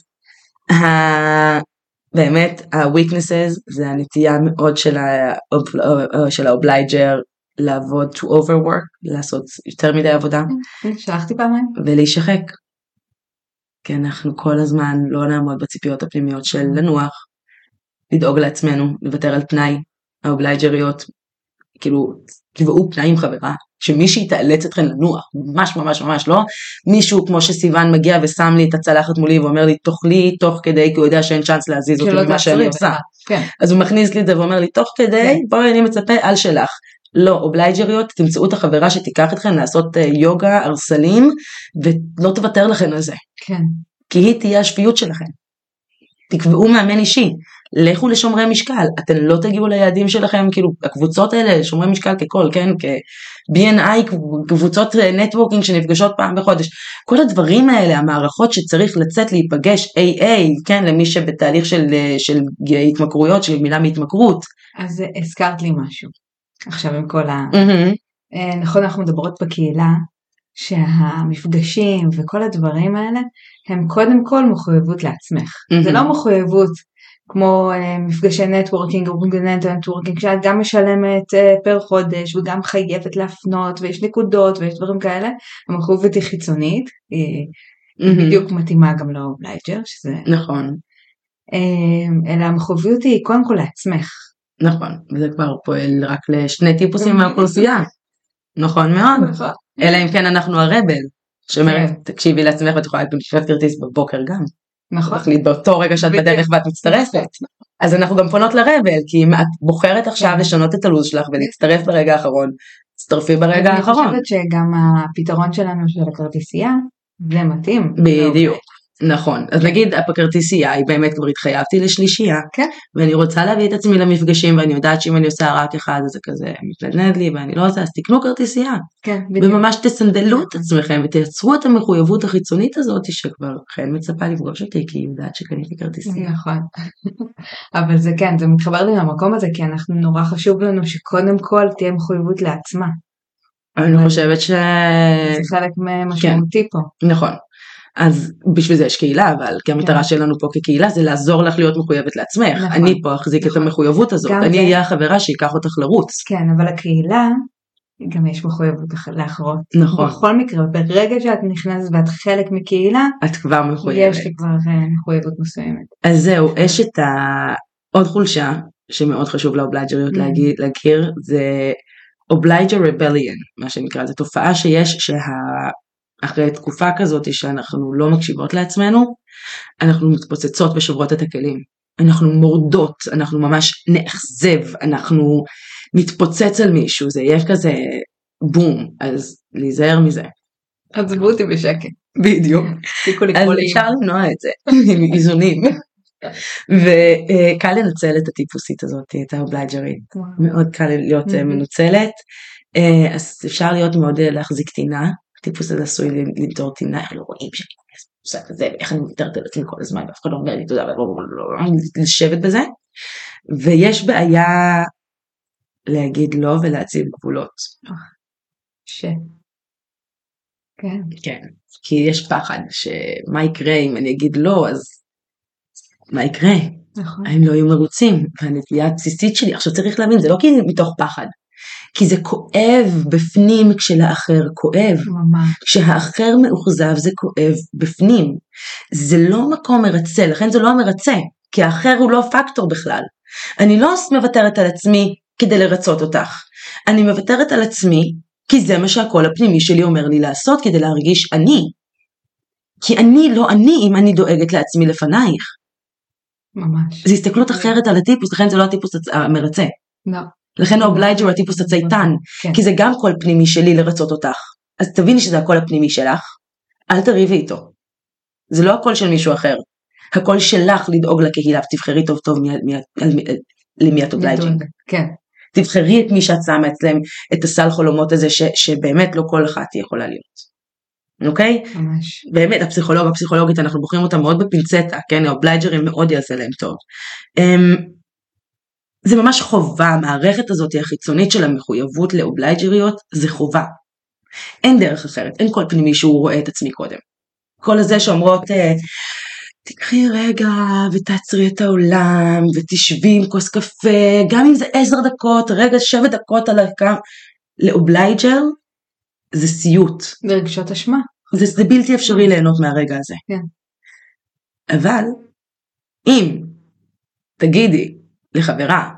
[SPEAKER 1] באמת ה-weaknesses זה הנטייה מאוד של ה- של ה obliger לעבוד to overwork, לעשות יותר מדי עבודה.
[SPEAKER 2] שלחתי פעמיים.
[SPEAKER 1] ולהישחק. כי אנחנו כל הזמן לא נעמוד בציפיות הפנימיות של לנוח, לדאוג לעצמנו, לוותר על תנאי, האובלייג'ריות, כאילו, קבעו תנאים חברה, שמישהי תאלץ אתכם לנוח, ממש ממש ממש לא, מישהו כמו שסיוון מגיע ושם לי את הצלחת מולי ואומר לי תאכלי תוך כדי, כי הוא יודע שאין צ'אנס להזיז אותי
[SPEAKER 2] שלא
[SPEAKER 1] ממה שאני עושה,
[SPEAKER 2] בכלל. כן
[SPEAKER 1] אז הוא מכניס לי את זה ואומר לי תוך כדי,
[SPEAKER 2] כן.
[SPEAKER 1] בואי אני מצפה על שלך. לא, אובלייג'ריות, תמצאו את החברה שתיקח אתכם לעשות אה, יוגה, ארסלים, ולא תוותר לכם על זה.
[SPEAKER 2] כן
[SPEAKER 1] כי היא תהיה השפיות שלכם. תקבעו מאמן אישי. לכו לשומרי משקל, אתם לא תגיעו ליעדים שלכם, כאילו הקבוצות האלה, שומרי משקל ככל, כן, כ-BNI, קבוצות נטוורקינג שנפגשות פעם בחודש, כל הדברים האלה, המערכות שצריך לצאת להיפגש AA, כן, למי שבתהליך של, של התמכרויות, של מילה מהתמכרות.
[SPEAKER 2] אז הזכרת לי משהו, עכשיו עם כל ה... Mm-hmm. נכון, אנחנו מדברות בקהילה, שהמפגשים וכל הדברים האלה הם קודם כל מחויבות לעצמך. Mm-hmm. זה לא מחויבות כמו uh, מפגשי networking או ארגוני networking שאת גם משלמת uh, פר חודש וגם חייבת להפנות ויש נקודות ויש דברים כאלה. המחויבות היא חיצונית, היא mm-hmm. בדיוק מתאימה גם ל obliger שזה...
[SPEAKER 1] נכון.
[SPEAKER 2] אלא המחויבות היא קודם כל לעצמך.
[SPEAKER 1] נכון, וזה כבר פועל רק לשני טיפוסים מהאוכלוסייה. נכון מאוד. נכון. אלא אם כן אנחנו הרבל, שאומרת כן. תקשיבי לעצמך ואת יכולה לקנות כרטיס בבוקר גם. נכון. להחליט באותו רגע שאת בדרך ואת מצטרפת. אז אנחנו גם פונות לרבל, כי אם את בוחרת עכשיו כן. לשנות את הלו"ז שלך ולהצטרף ברגע האחרון, תצטרפי ברגע האחרון.
[SPEAKER 2] אני חושבת שגם הפתרון שלנו של הכרטיסייה, זה מתאים.
[SPEAKER 1] בדיוק. נכון, אז נגיד בכרטיסייה היא באמת כבר התחייבתי לשלישייה,
[SPEAKER 2] כן.
[SPEAKER 1] ואני רוצה להביא את עצמי למפגשים ואני יודעת שאם אני עושה רק אחד אז זה כזה מתנדנד לי ואני לא רוצה אז תקנו כרטיסייה.
[SPEAKER 2] כן, בדיוק.
[SPEAKER 1] וממש תסנדלו את עצמכם ותייצרו את המחויבות החיצונית הזאת שכבר חן מצפה לפגוש אותי כי היא יודעת שקניתי כרטיסייה.
[SPEAKER 2] נכון, אבל זה כן, זה מתחבר לי למקום הזה כי אנחנו נורא חשוב לנו שקודם כל תהיה מחויבות לעצמה.
[SPEAKER 1] אני חושבת ש...
[SPEAKER 2] זה חלק משמעותי כן. פה.
[SPEAKER 1] נכון. אז בשביל זה יש קהילה, אבל כי המטרה כן. שלנו פה כקהילה זה לעזור לך להיות מחויבת לעצמך. נכון, אני פה אחזיק נכון. את המחויבות הזאת, אני אהיה זה... החברה שייקח אותך לרוץ.
[SPEAKER 2] כן, אבל הקהילה, גם יש מחויבות לאחרות.
[SPEAKER 1] נכון.
[SPEAKER 2] בכל מקרה, ברגע שאת נכנסת ואת חלק מקהילה,
[SPEAKER 1] את כבר מחויבת.
[SPEAKER 2] יש לי כבר אה, מחויבות מסוימת.
[SPEAKER 1] אז זהו, יש את העוד חולשה, שמאוד חשוב לאובלייג'ריות mm. להכיר, זה obliger rebellion, מה שנקרא, זו תופעה שיש שה... אחרי תקופה כזאת שאנחנו לא מקשיבות לעצמנו, אנחנו מתפוצצות ושוברות את הכלים. אנחנו מורדות, אנחנו ממש נאכזב, אנחנו נתפוצץ על מישהו, זה יהיה כזה בום, אז להיזהר מזה.
[SPEAKER 2] עזבו אותי בשקט.
[SPEAKER 1] בדיוק. אז אפשר למנוע את זה עם איזונים. וקל לנצל את הטיפוסית הזאת, את האובלייג'רית. מאוד קל להיות מנוצלת. אה, אז אפשר להיות מאוד אה, להחזיק טינה, הטיפוס הזה עשוי לנטור טינה, איך לא רואים שאני עושה כזה, ואיך אני מתארת על עצמי כל הזמן, ואף אחד לא אומר לי תודה, לשבת בזה. ויש בעיה להגיד לא ולהציב גבולות.
[SPEAKER 2] ש... כן.
[SPEAKER 1] כן, כי יש פחד שמה יקרה אם אני אגיד לא, אז מה יקרה?
[SPEAKER 2] נכון.
[SPEAKER 1] הם לא יהיו מרוצים, והנטייה הבסיסית שלי, עכשיו צריך להבין, זה לא כי מתוך פחד, כי זה כואב בפנים כשלאחר כואב.
[SPEAKER 2] ממש.
[SPEAKER 1] כשהאחר מאוכזב זה כואב בפנים. זה לא מקום מרצה, לכן זה לא המרצה, כי האחר הוא לא פקטור בכלל. אני לא מוותרת על עצמי כדי לרצות אותך. אני מוותרת על עצמי כי זה מה שהקול הפנימי שלי אומר לי לעשות כדי להרגיש אני. כי אני לא אני אם אני דואגת לעצמי לפנייך.
[SPEAKER 2] ממש.
[SPEAKER 1] זו הסתכלות אחרת על הטיפוס, לכן זה לא הטיפוס המרצה.
[SPEAKER 2] לא.
[SPEAKER 1] לכן ה obliger הוא הטיפוס הצייתן,
[SPEAKER 2] כן.
[SPEAKER 1] כי זה גם קול פנימי שלי לרצות אותך. אז תביני שזה הקול הפנימי שלך, אל תריבי איתו. זה לא הקול של מישהו אחר. הקול שלך לדאוג לקהילה, תבחרי טוב טוב למי את obliging.
[SPEAKER 2] כן.
[SPEAKER 1] תבחרי את מי שאת שמה אצלם, את הסל חלומות הזה ש, שבאמת לא כל אחת יכולה להיות. אוקיי?
[SPEAKER 2] ממש.
[SPEAKER 1] באמת, הפסיכולוג, הפסיכולוגית, אנחנו בוחרים אותה מאוד בפינצטה, כן? האובלייג'רים מאוד יעשה להם טוב. Um, זה ממש חובה, המערכת הזאת החיצונית של המחויבות לאובלייג'ריות זה חובה. אין דרך אחרת, אין קול פנימי שהוא רואה את עצמי קודם. כל הזה שאומרות, אה, תקחי רגע ותעצרי את העולם ותשבי עם כוס קפה, גם אם זה עשר דקות, רגע שבע דקות על הקו, ל obliger זה סיוט.
[SPEAKER 2] זה רגשות אשמה.
[SPEAKER 1] זה, זה בלתי אפשרי ליהנות מהרגע הזה.
[SPEAKER 2] כן.
[SPEAKER 1] אבל אם תגידי לחברה,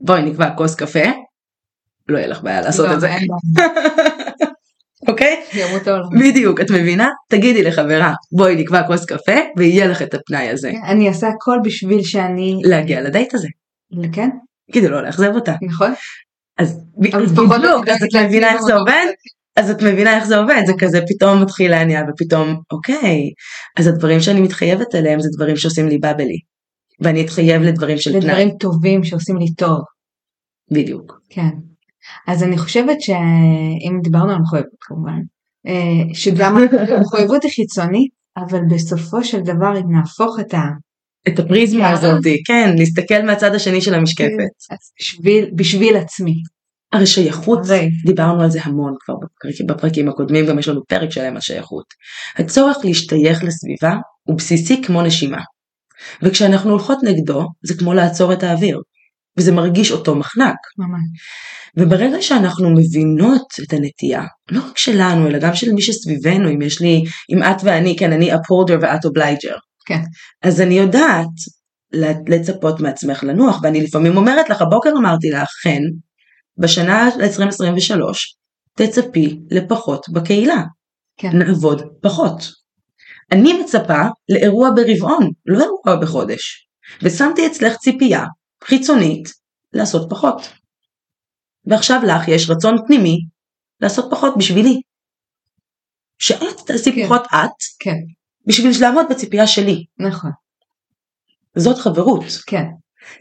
[SPEAKER 1] בואי נקבע כוס קפה, לא יהיה לך בעיה לעשות
[SPEAKER 2] לא,
[SPEAKER 1] את זה. <laughs> אוקיי?
[SPEAKER 2] ימות העולם.
[SPEAKER 1] בדיוק, את מבינה? תגידי לחברה, בואי נקבע כוס קפה ויהיה לך את הפנאי הזה.
[SPEAKER 2] כן, אני אעשה הכל בשביל שאני...
[SPEAKER 1] להגיע לדייט הזה.
[SPEAKER 2] כן.
[SPEAKER 1] כדי לא לאכזב אותה.
[SPEAKER 2] נכון.
[SPEAKER 1] אז בדיוק, אז את מבינה איך זה עובד? אז את מבינה איך זה עובד, זה כזה פתאום מתחיל להניע ופתאום, אוקיי, אז הדברים שאני מתחייבת אליהם זה דברים שעושים לי באבלי. ואני אתחייב לדברים של תנאי.
[SPEAKER 2] לדברים טובים שעושים לי טוב.
[SPEAKER 1] בדיוק.
[SPEAKER 2] כן. אז אני חושבת שאם דיברנו על מחויבות כמובן, אה, שגם <laughs> המחויבות היא חיצונית, אבל בסופו של דבר אם נהפוך את ה...
[SPEAKER 1] את הפריזמה הזאת, כן, להסתכל מהצד השני של המשקפת.
[SPEAKER 2] בשביל, בשביל עצמי.
[SPEAKER 1] הרי שייכות,
[SPEAKER 2] הרי.
[SPEAKER 1] דיברנו על זה המון כבר בפרקים, בפרקים הקודמים, גם יש לנו פרק שלם על שייכות. הצורך להשתייך לסביבה הוא בסיסי כמו נשימה. וכשאנחנו הולכות נגדו, זה כמו לעצור את האוויר. וזה מרגיש אותו מחנק.
[SPEAKER 2] ממש.
[SPEAKER 1] וברגע שאנחנו מבינות את הנטייה, לא רק שלנו, אלא גם של מי שסביבנו, אם יש לי, אם את ואני, כן, אני upholder ואת obliger.
[SPEAKER 2] כן.
[SPEAKER 1] אז אני יודעת לצפות מעצמך לנוח, ואני לפעמים אומרת לך, הבוקר אמרתי לך, חן, בשנה 2023, תצפי לפחות בקהילה.
[SPEAKER 2] כן.
[SPEAKER 1] נעבוד פחות. אני מצפה לאירוע ברבעון, לא אירוע בחודש. ושמתי אצלך ציפייה חיצונית לעשות פחות. ועכשיו לך יש רצון פנימי לעשות פחות בשבילי. שאת תעשי
[SPEAKER 2] כן.
[SPEAKER 1] פחות את,
[SPEAKER 2] כן.
[SPEAKER 1] בשביל לעמוד בציפייה שלי.
[SPEAKER 2] נכון.
[SPEAKER 1] זאת חברות.
[SPEAKER 2] כן.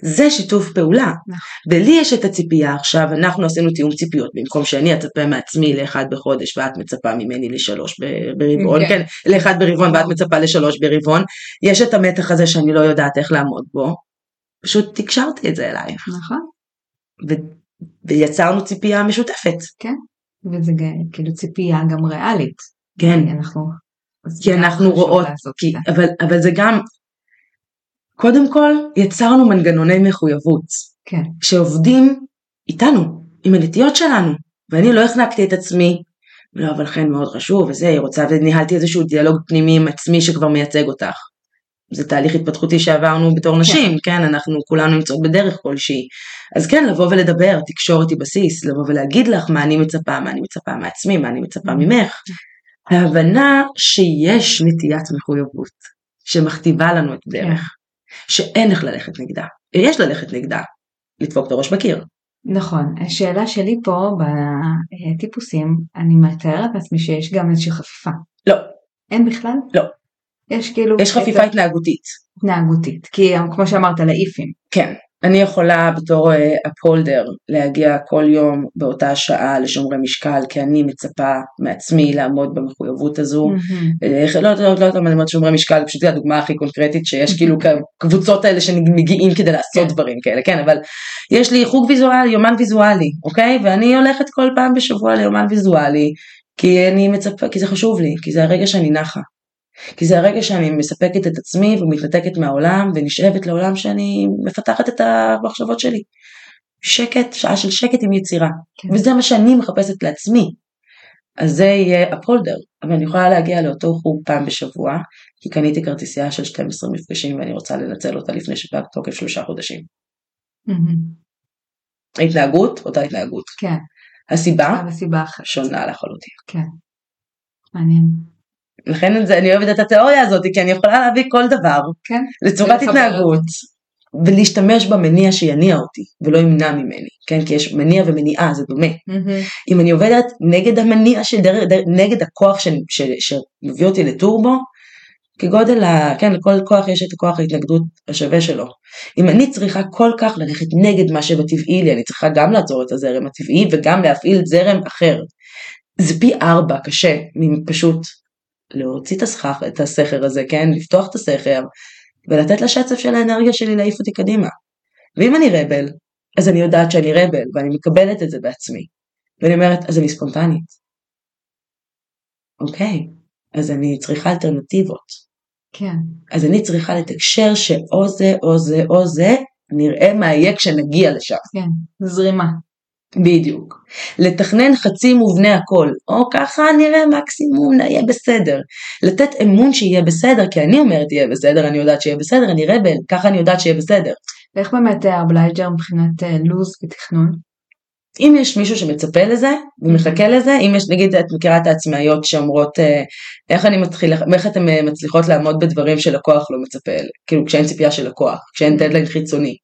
[SPEAKER 1] זה שיתוף פעולה.
[SPEAKER 2] נכון.
[SPEAKER 1] ולי יש את הציפייה עכשיו, אנחנו עשינו תיאום ציפיות, במקום שאני אצפה מעצמי לאחד בחודש ואת מצפה ממני לשלוש ברבעון,
[SPEAKER 2] כן.
[SPEAKER 1] כן, לאחד ברבעון ואת מצפה לשלוש ברבעון, יש את המתח הזה שאני לא יודעת איך לעמוד בו, פשוט תקשרתי את זה אלייך,
[SPEAKER 2] נכון.
[SPEAKER 1] ו- ויצרנו ציפייה משותפת,
[SPEAKER 2] וזה ג- כאילו ציפייה גם ריאלית.
[SPEAKER 1] כן,
[SPEAKER 2] אנחנו...
[SPEAKER 1] כי אנחנו רואות, כי. אבל, אבל זה גם, קודם כל יצרנו מנגנוני מחויבות,
[SPEAKER 2] כן.
[SPEAKER 1] שעובדים איתנו, עם הנטיות שלנו, ואני לא החנקתי את עצמי, לא אבל חן מאוד חשוב וזה, היא רוצה, וניהלתי איזשהו דיאלוג פנימי עם עצמי שכבר מייצג אותך. זה תהליך התפתחותי שעברנו בתור נשים, כן, כן אנחנו כולנו נמצאות בדרך כלשהי. אז כן, לבוא ולדבר, תקשורת היא בסיס, לבוא ולהגיד לך מה אני מצפה, מה אני מצפה מעצמי, מה אני מצפה ממך. ההבנה שיש נטיית מחויבות, שמכתיבה לנו את הדרך, שאין איך ללכת נגדה, יש ללכת נגדה, לדפוק את הראש בקיר.
[SPEAKER 2] נכון. השאלה שלי פה בטיפוסים, אני מתארת לעצמי שיש גם איזושהי חפיפה.
[SPEAKER 1] לא,
[SPEAKER 2] אין בכלל?
[SPEAKER 1] לא.
[SPEAKER 2] יש כאילו...
[SPEAKER 1] יש חפיפה התנהגותית.
[SPEAKER 2] התנהגותית. כי כמו שאמרת, לאיפים.
[SPEAKER 1] כן. אני יכולה בתור אפולדר להגיע כל יום באותה שעה לשומרי משקל, כי אני מצפה מעצמי לעמוד במחויבות הזו. איך- לא לא אם אני אומרת שומרי משקל, פשוט זו הדוגמה הכי קונקרטית שיש כאילו קבוצות האלה שמגיעים כדי לעשות
[SPEAKER 2] כן.
[SPEAKER 1] דברים כאלה, כן, אבל יש לי חוג ויזואלי, יומן ויזואלי, אוקיי? ואני הולכת כל פעם בשבוע ליומן ויזואלי, כי אני מצפה, כי זה חשוב לי, כי זה הרגע שאני נחה. כי זה הרגע שאני מספקת את עצמי ומתנתקת מהעולם ונשאבת לעולם שאני מפתחת את המחשבות שלי. שקט, שעה של שקט עם יצירה.
[SPEAKER 2] כן.
[SPEAKER 1] וזה מה שאני מחפשת לעצמי. אז זה יהיה הפולדר, אבל אני יכולה להגיע לאותו חוג פעם בשבוע, כי קניתי כרטיסייה של 12 מפגשים ואני רוצה לנצל אותה לפני שפג תוקף שלושה חודשים. ההתנהגות, אותה התנהגות.
[SPEAKER 2] כן.
[SPEAKER 1] הסיבה,
[SPEAKER 2] אבל סיבה אחרת.
[SPEAKER 1] שונה לחלוטין.
[SPEAKER 2] כן. מעניין.
[SPEAKER 1] לכן זה, אני אוהבת את התיאוריה הזאת, כי אני יכולה להביא כל דבר
[SPEAKER 2] כן.
[SPEAKER 1] לצורת התנהגות, ולהשתמש במניע שיניע אותי, ולא ימנע ממני, כן? כי יש מניע ומניעה, זה דומה. אם אני עובדת נגד המניע, שדר, דר, נגד הכוח ש, ש, שמביא אותי לטורבו, כגודל ה... כן, לכל כוח יש את הכוח ההתנגדות השווה שלו. אם אני צריכה כל כך ללכת נגד מה שבטבעי לי, אני צריכה גם לעצור את הזרם הטבעי וגם להפעיל זרם אחר. זה פי ארבע קשה מפשוט להוציא את, הסכך, את הסכר הזה, כן? לפתוח את הסכר ולתת לשצף של האנרגיה שלי להעיף אותי קדימה. ואם אני רבל, אז אני יודעת שאני רבל ואני מקבלת את זה בעצמי. ואני אומרת, אז אני ספונטנית. אוקיי, אז אני צריכה אלטרנטיבות.
[SPEAKER 2] כן.
[SPEAKER 1] אז אני צריכה לתקשר שאו זה או זה או זה, נראה מה יהיה כשנגיע לשם.
[SPEAKER 2] כן. זרימה.
[SPEAKER 1] בדיוק. לתכנן חצי מובנה הכל, או ככה נראה מקסימום יהיה בסדר. לתת אמון שיהיה בסדר, כי אני אומרת יהיה בסדר, אני יודעת שיהיה בסדר, אני רבל, ככה אני יודעת שיהיה בסדר.
[SPEAKER 2] ואיך באמת ה obliger מבחינת אה, לו"ז ותכנון?
[SPEAKER 1] אם יש מישהו שמצפה לזה ומחכה לזה, אם יש נגיד את מכירה את העצמאיות שאומרות אה, איך אני מתחילה, איך אתן אה, מצליחות לעמוד בדברים שלקוח לא מצפה, כאילו כשאין ציפייה של לקוח, כשאין דדליין חיצוני.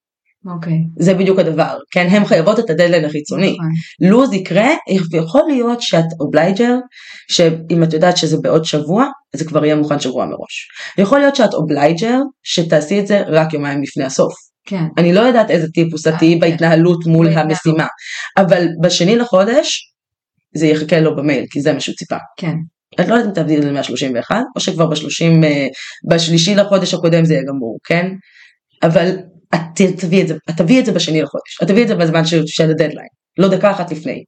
[SPEAKER 2] אוקיי.
[SPEAKER 1] זה בדיוק הדבר, כן? הן חייבות את הדדליין החיצוני.
[SPEAKER 2] נכון.
[SPEAKER 1] לו"ז יקרה, יכול להיות שאת obliger, שאם את יודעת שזה בעוד שבוע, זה כבר יהיה מוכן שבוע מראש. יכול להיות שאת obliger, שתעשי את זה רק יומיים לפני הסוף.
[SPEAKER 2] כן.
[SPEAKER 1] אני לא יודעת איזה טיפוס את
[SPEAKER 2] אה,
[SPEAKER 1] תהיי
[SPEAKER 2] כן.
[SPEAKER 1] בהתנהלות מול
[SPEAKER 2] בהתנהלות.
[SPEAKER 1] המשימה, אבל בשני לחודש, זה יחכה לו במייל, כי זה מה שהוא ציפה.
[SPEAKER 2] כן.
[SPEAKER 1] את לא יודעת אם תעבדי את זה ל-131, או שכבר בשלושים, אה, בשלישי לחודש הקודם זה יהיה גמור, כן? אבל את ת- תביאי את זה, את תביאי את זה בשני לחודש, את תביאי את זה בזמן של, של הדדליין, לא דקה אחת לפני.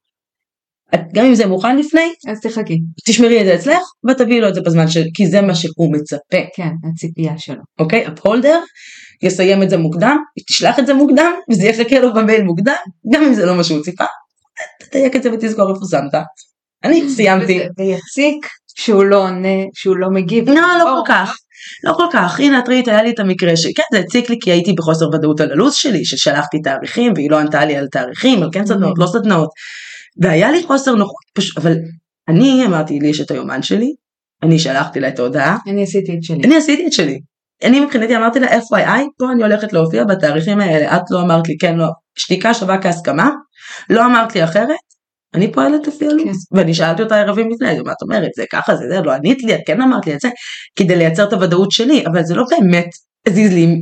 [SPEAKER 1] את, גם אם זה מוכן לפני,
[SPEAKER 2] אז תחכי.
[SPEAKER 1] תשמרי את זה אצלך, ותביאי לו את זה בזמן של, כי זה מה שהוא מצפה,
[SPEAKER 2] כן, הציפייה שלו.
[SPEAKER 1] אוקיי? הפולדר יסיים את זה מוקדם, תשלח את זה מוקדם, וזה יחכה לו במייל מוקדם, גם אם זה לא מה שהוא ציפה, תדייק את זה ותזכור איפה שמת. אני סיימתי.
[SPEAKER 2] ויציק שהוא לא עונה, שהוא לא מגיב.
[SPEAKER 1] לא, לא כל כך. לא כל כך, הנה ראית, היה לי את המקרה שכן, זה הציק לי כי הייתי בחוסר ודאות על הלו"ז שלי, ששלחתי תאריכים והיא לא ענתה לי על תאריכים, על כן סדנאות, לא סדנאות. והיה לי חוסר נוחות, פשוט, אבל אני אמרתי, לי יש את היומן שלי, אני שלחתי לה את ההודעה,
[SPEAKER 2] אני עשיתי את שלי.
[SPEAKER 1] אני עשיתי את שלי. אני מבחינתי אמרתי לה FYI, פה אני הולכת להופיע בתאריכים האלה, את לא אמרת לי כן, לא, שתיקה שווה כהסכמה, לא אמרת לי אחרת, אני פועלת לפי הלו"ז. ואני שאלתי אותה ערבים לפני, מה את אומרת, זה ככה, זה זה, לא ענית לי, את כן אמרת לי את זה, כדי לייצר את הוודאות שלי, אבל זה לא באמת הזיז לי אם,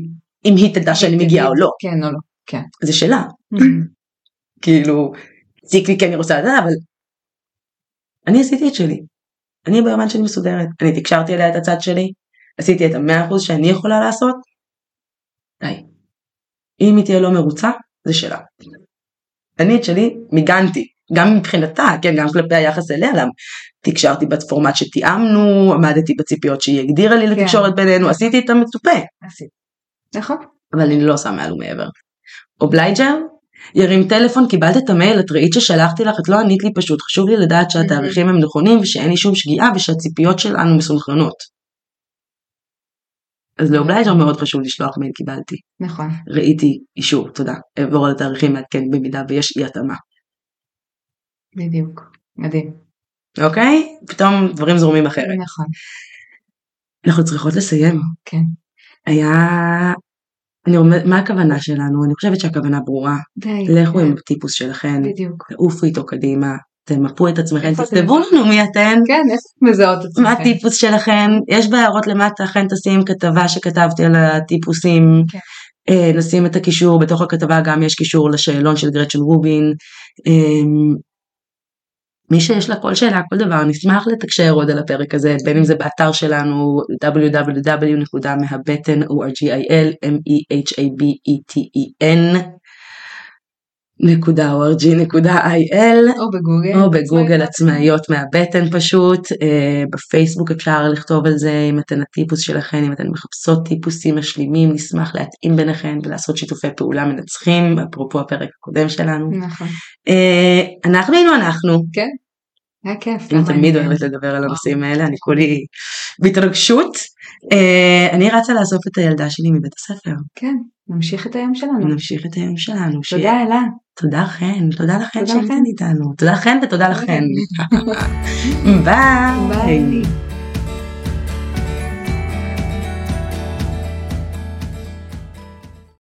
[SPEAKER 1] אם היא תדע שאני מגיעה או לא,
[SPEAKER 2] כן או לא. כן.
[SPEAKER 1] זה שלה. כאילו, הציק לי כי אני רוצה לדעת, אבל אני עשיתי את שלי. אני ביומן שלי מסודרת. אני תקשרתי אליה את הצד שלי, עשיתי את המאה אחוז שאני יכולה לעשות, די. אם היא תהיה לא מרוצה, זה שלה. אני את שלי מיגנתי, גם מבחינתה, כן, גם כלפי היחס אליה, למה תקשרתי בפורמט שתיאמנו, עמדתי בציפיות שהיא הגדירה לי
[SPEAKER 2] כן.
[SPEAKER 1] לתקשורת בינינו, עשיתי את המצופה.
[SPEAKER 2] נכון.
[SPEAKER 1] אבל אני לא עושה מעל ומעבר. obliger, ירים טלפון, קיבלת את המייל, את ראית ששלחתי לך, את לא ענית לי פשוט, חשוב לי לדעת שהתאריכים הם נכונים ושאין לי שום שגיאה ושהציפיות שלנו מסונכרנות. אז ל obliger מאוד חשוב לשלוח מייל, קיבלתי.
[SPEAKER 2] נכון.
[SPEAKER 1] ראיתי אישור, תודה. אעבור על התאריכים מעדכן במידה ויש אי התאמה.
[SPEAKER 2] בדיוק. מדהים.
[SPEAKER 1] אוקיי? פתאום דברים זורמים אחרת.
[SPEAKER 2] נכון.
[SPEAKER 1] אנחנו צריכות לסיים.
[SPEAKER 2] כן.
[SPEAKER 1] היה... אני אומר, מה הכוונה שלנו? אני חושבת שהכוונה ברורה.
[SPEAKER 2] די.
[SPEAKER 1] לכו עם הטיפוס שלכם,
[SPEAKER 2] בדיוק.
[SPEAKER 1] תעופו איתו קדימה, תמפו את עצמכם, תכתבו? לנו מי אתן,
[SPEAKER 2] כן, איפה מזהות עצמכם?
[SPEAKER 1] מה הטיפוס שלכם, יש בהערות למטה, אכן תשים כתבה שכתבתי על הטיפוסים,
[SPEAKER 2] כן.
[SPEAKER 1] אה, נשים את הקישור, בתוך הכתבה גם יש קישור לשאלון של גרצ'ן רובין, אה, מי שיש לה כל שאלה, כל דבר, נשמח לתקשר עוד על הפרק הזה, בין אם זה באתר שלנו www.מהבטן.org.il, m-e-h-a-b-e-t-e-n, נקודה org.il,
[SPEAKER 2] או בגוגל.
[SPEAKER 1] או בגוגל עצמאיות מהבטן פשוט, אה, בפייסבוק אפשר לכתוב על זה אם אתן הטיפוס שלכן, אם אתן מחפשות טיפוסים משלימים, נשמח להתאים ביניכן ולעשות שיתופי פעולה מנצחים, אפרופו הפרק הקודם שלנו.
[SPEAKER 2] נכון.
[SPEAKER 1] אה, אנחנו היינו אנחנו,
[SPEAKER 2] כן. היה כיף.
[SPEAKER 1] אני תמיד? אוהבת לדבר על הנושאים האלה, אני כולי בהתרגשות. אה, אני רצה לאסוף את הילדה שלי מבית הספר,
[SPEAKER 2] כן. נמשיך את היום שלנו.
[SPEAKER 1] נמשיך את היום שלנו.
[SPEAKER 2] תודה אלה.
[SPEAKER 1] תודה חן, תודה לכן
[SPEAKER 2] תודה
[SPEAKER 1] שהייתן
[SPEAKER 2] לכן.
[SPEAKER 1] איתנו. תודה חן ותודה לכן. ביי.
[SPEAKER 2] ביי.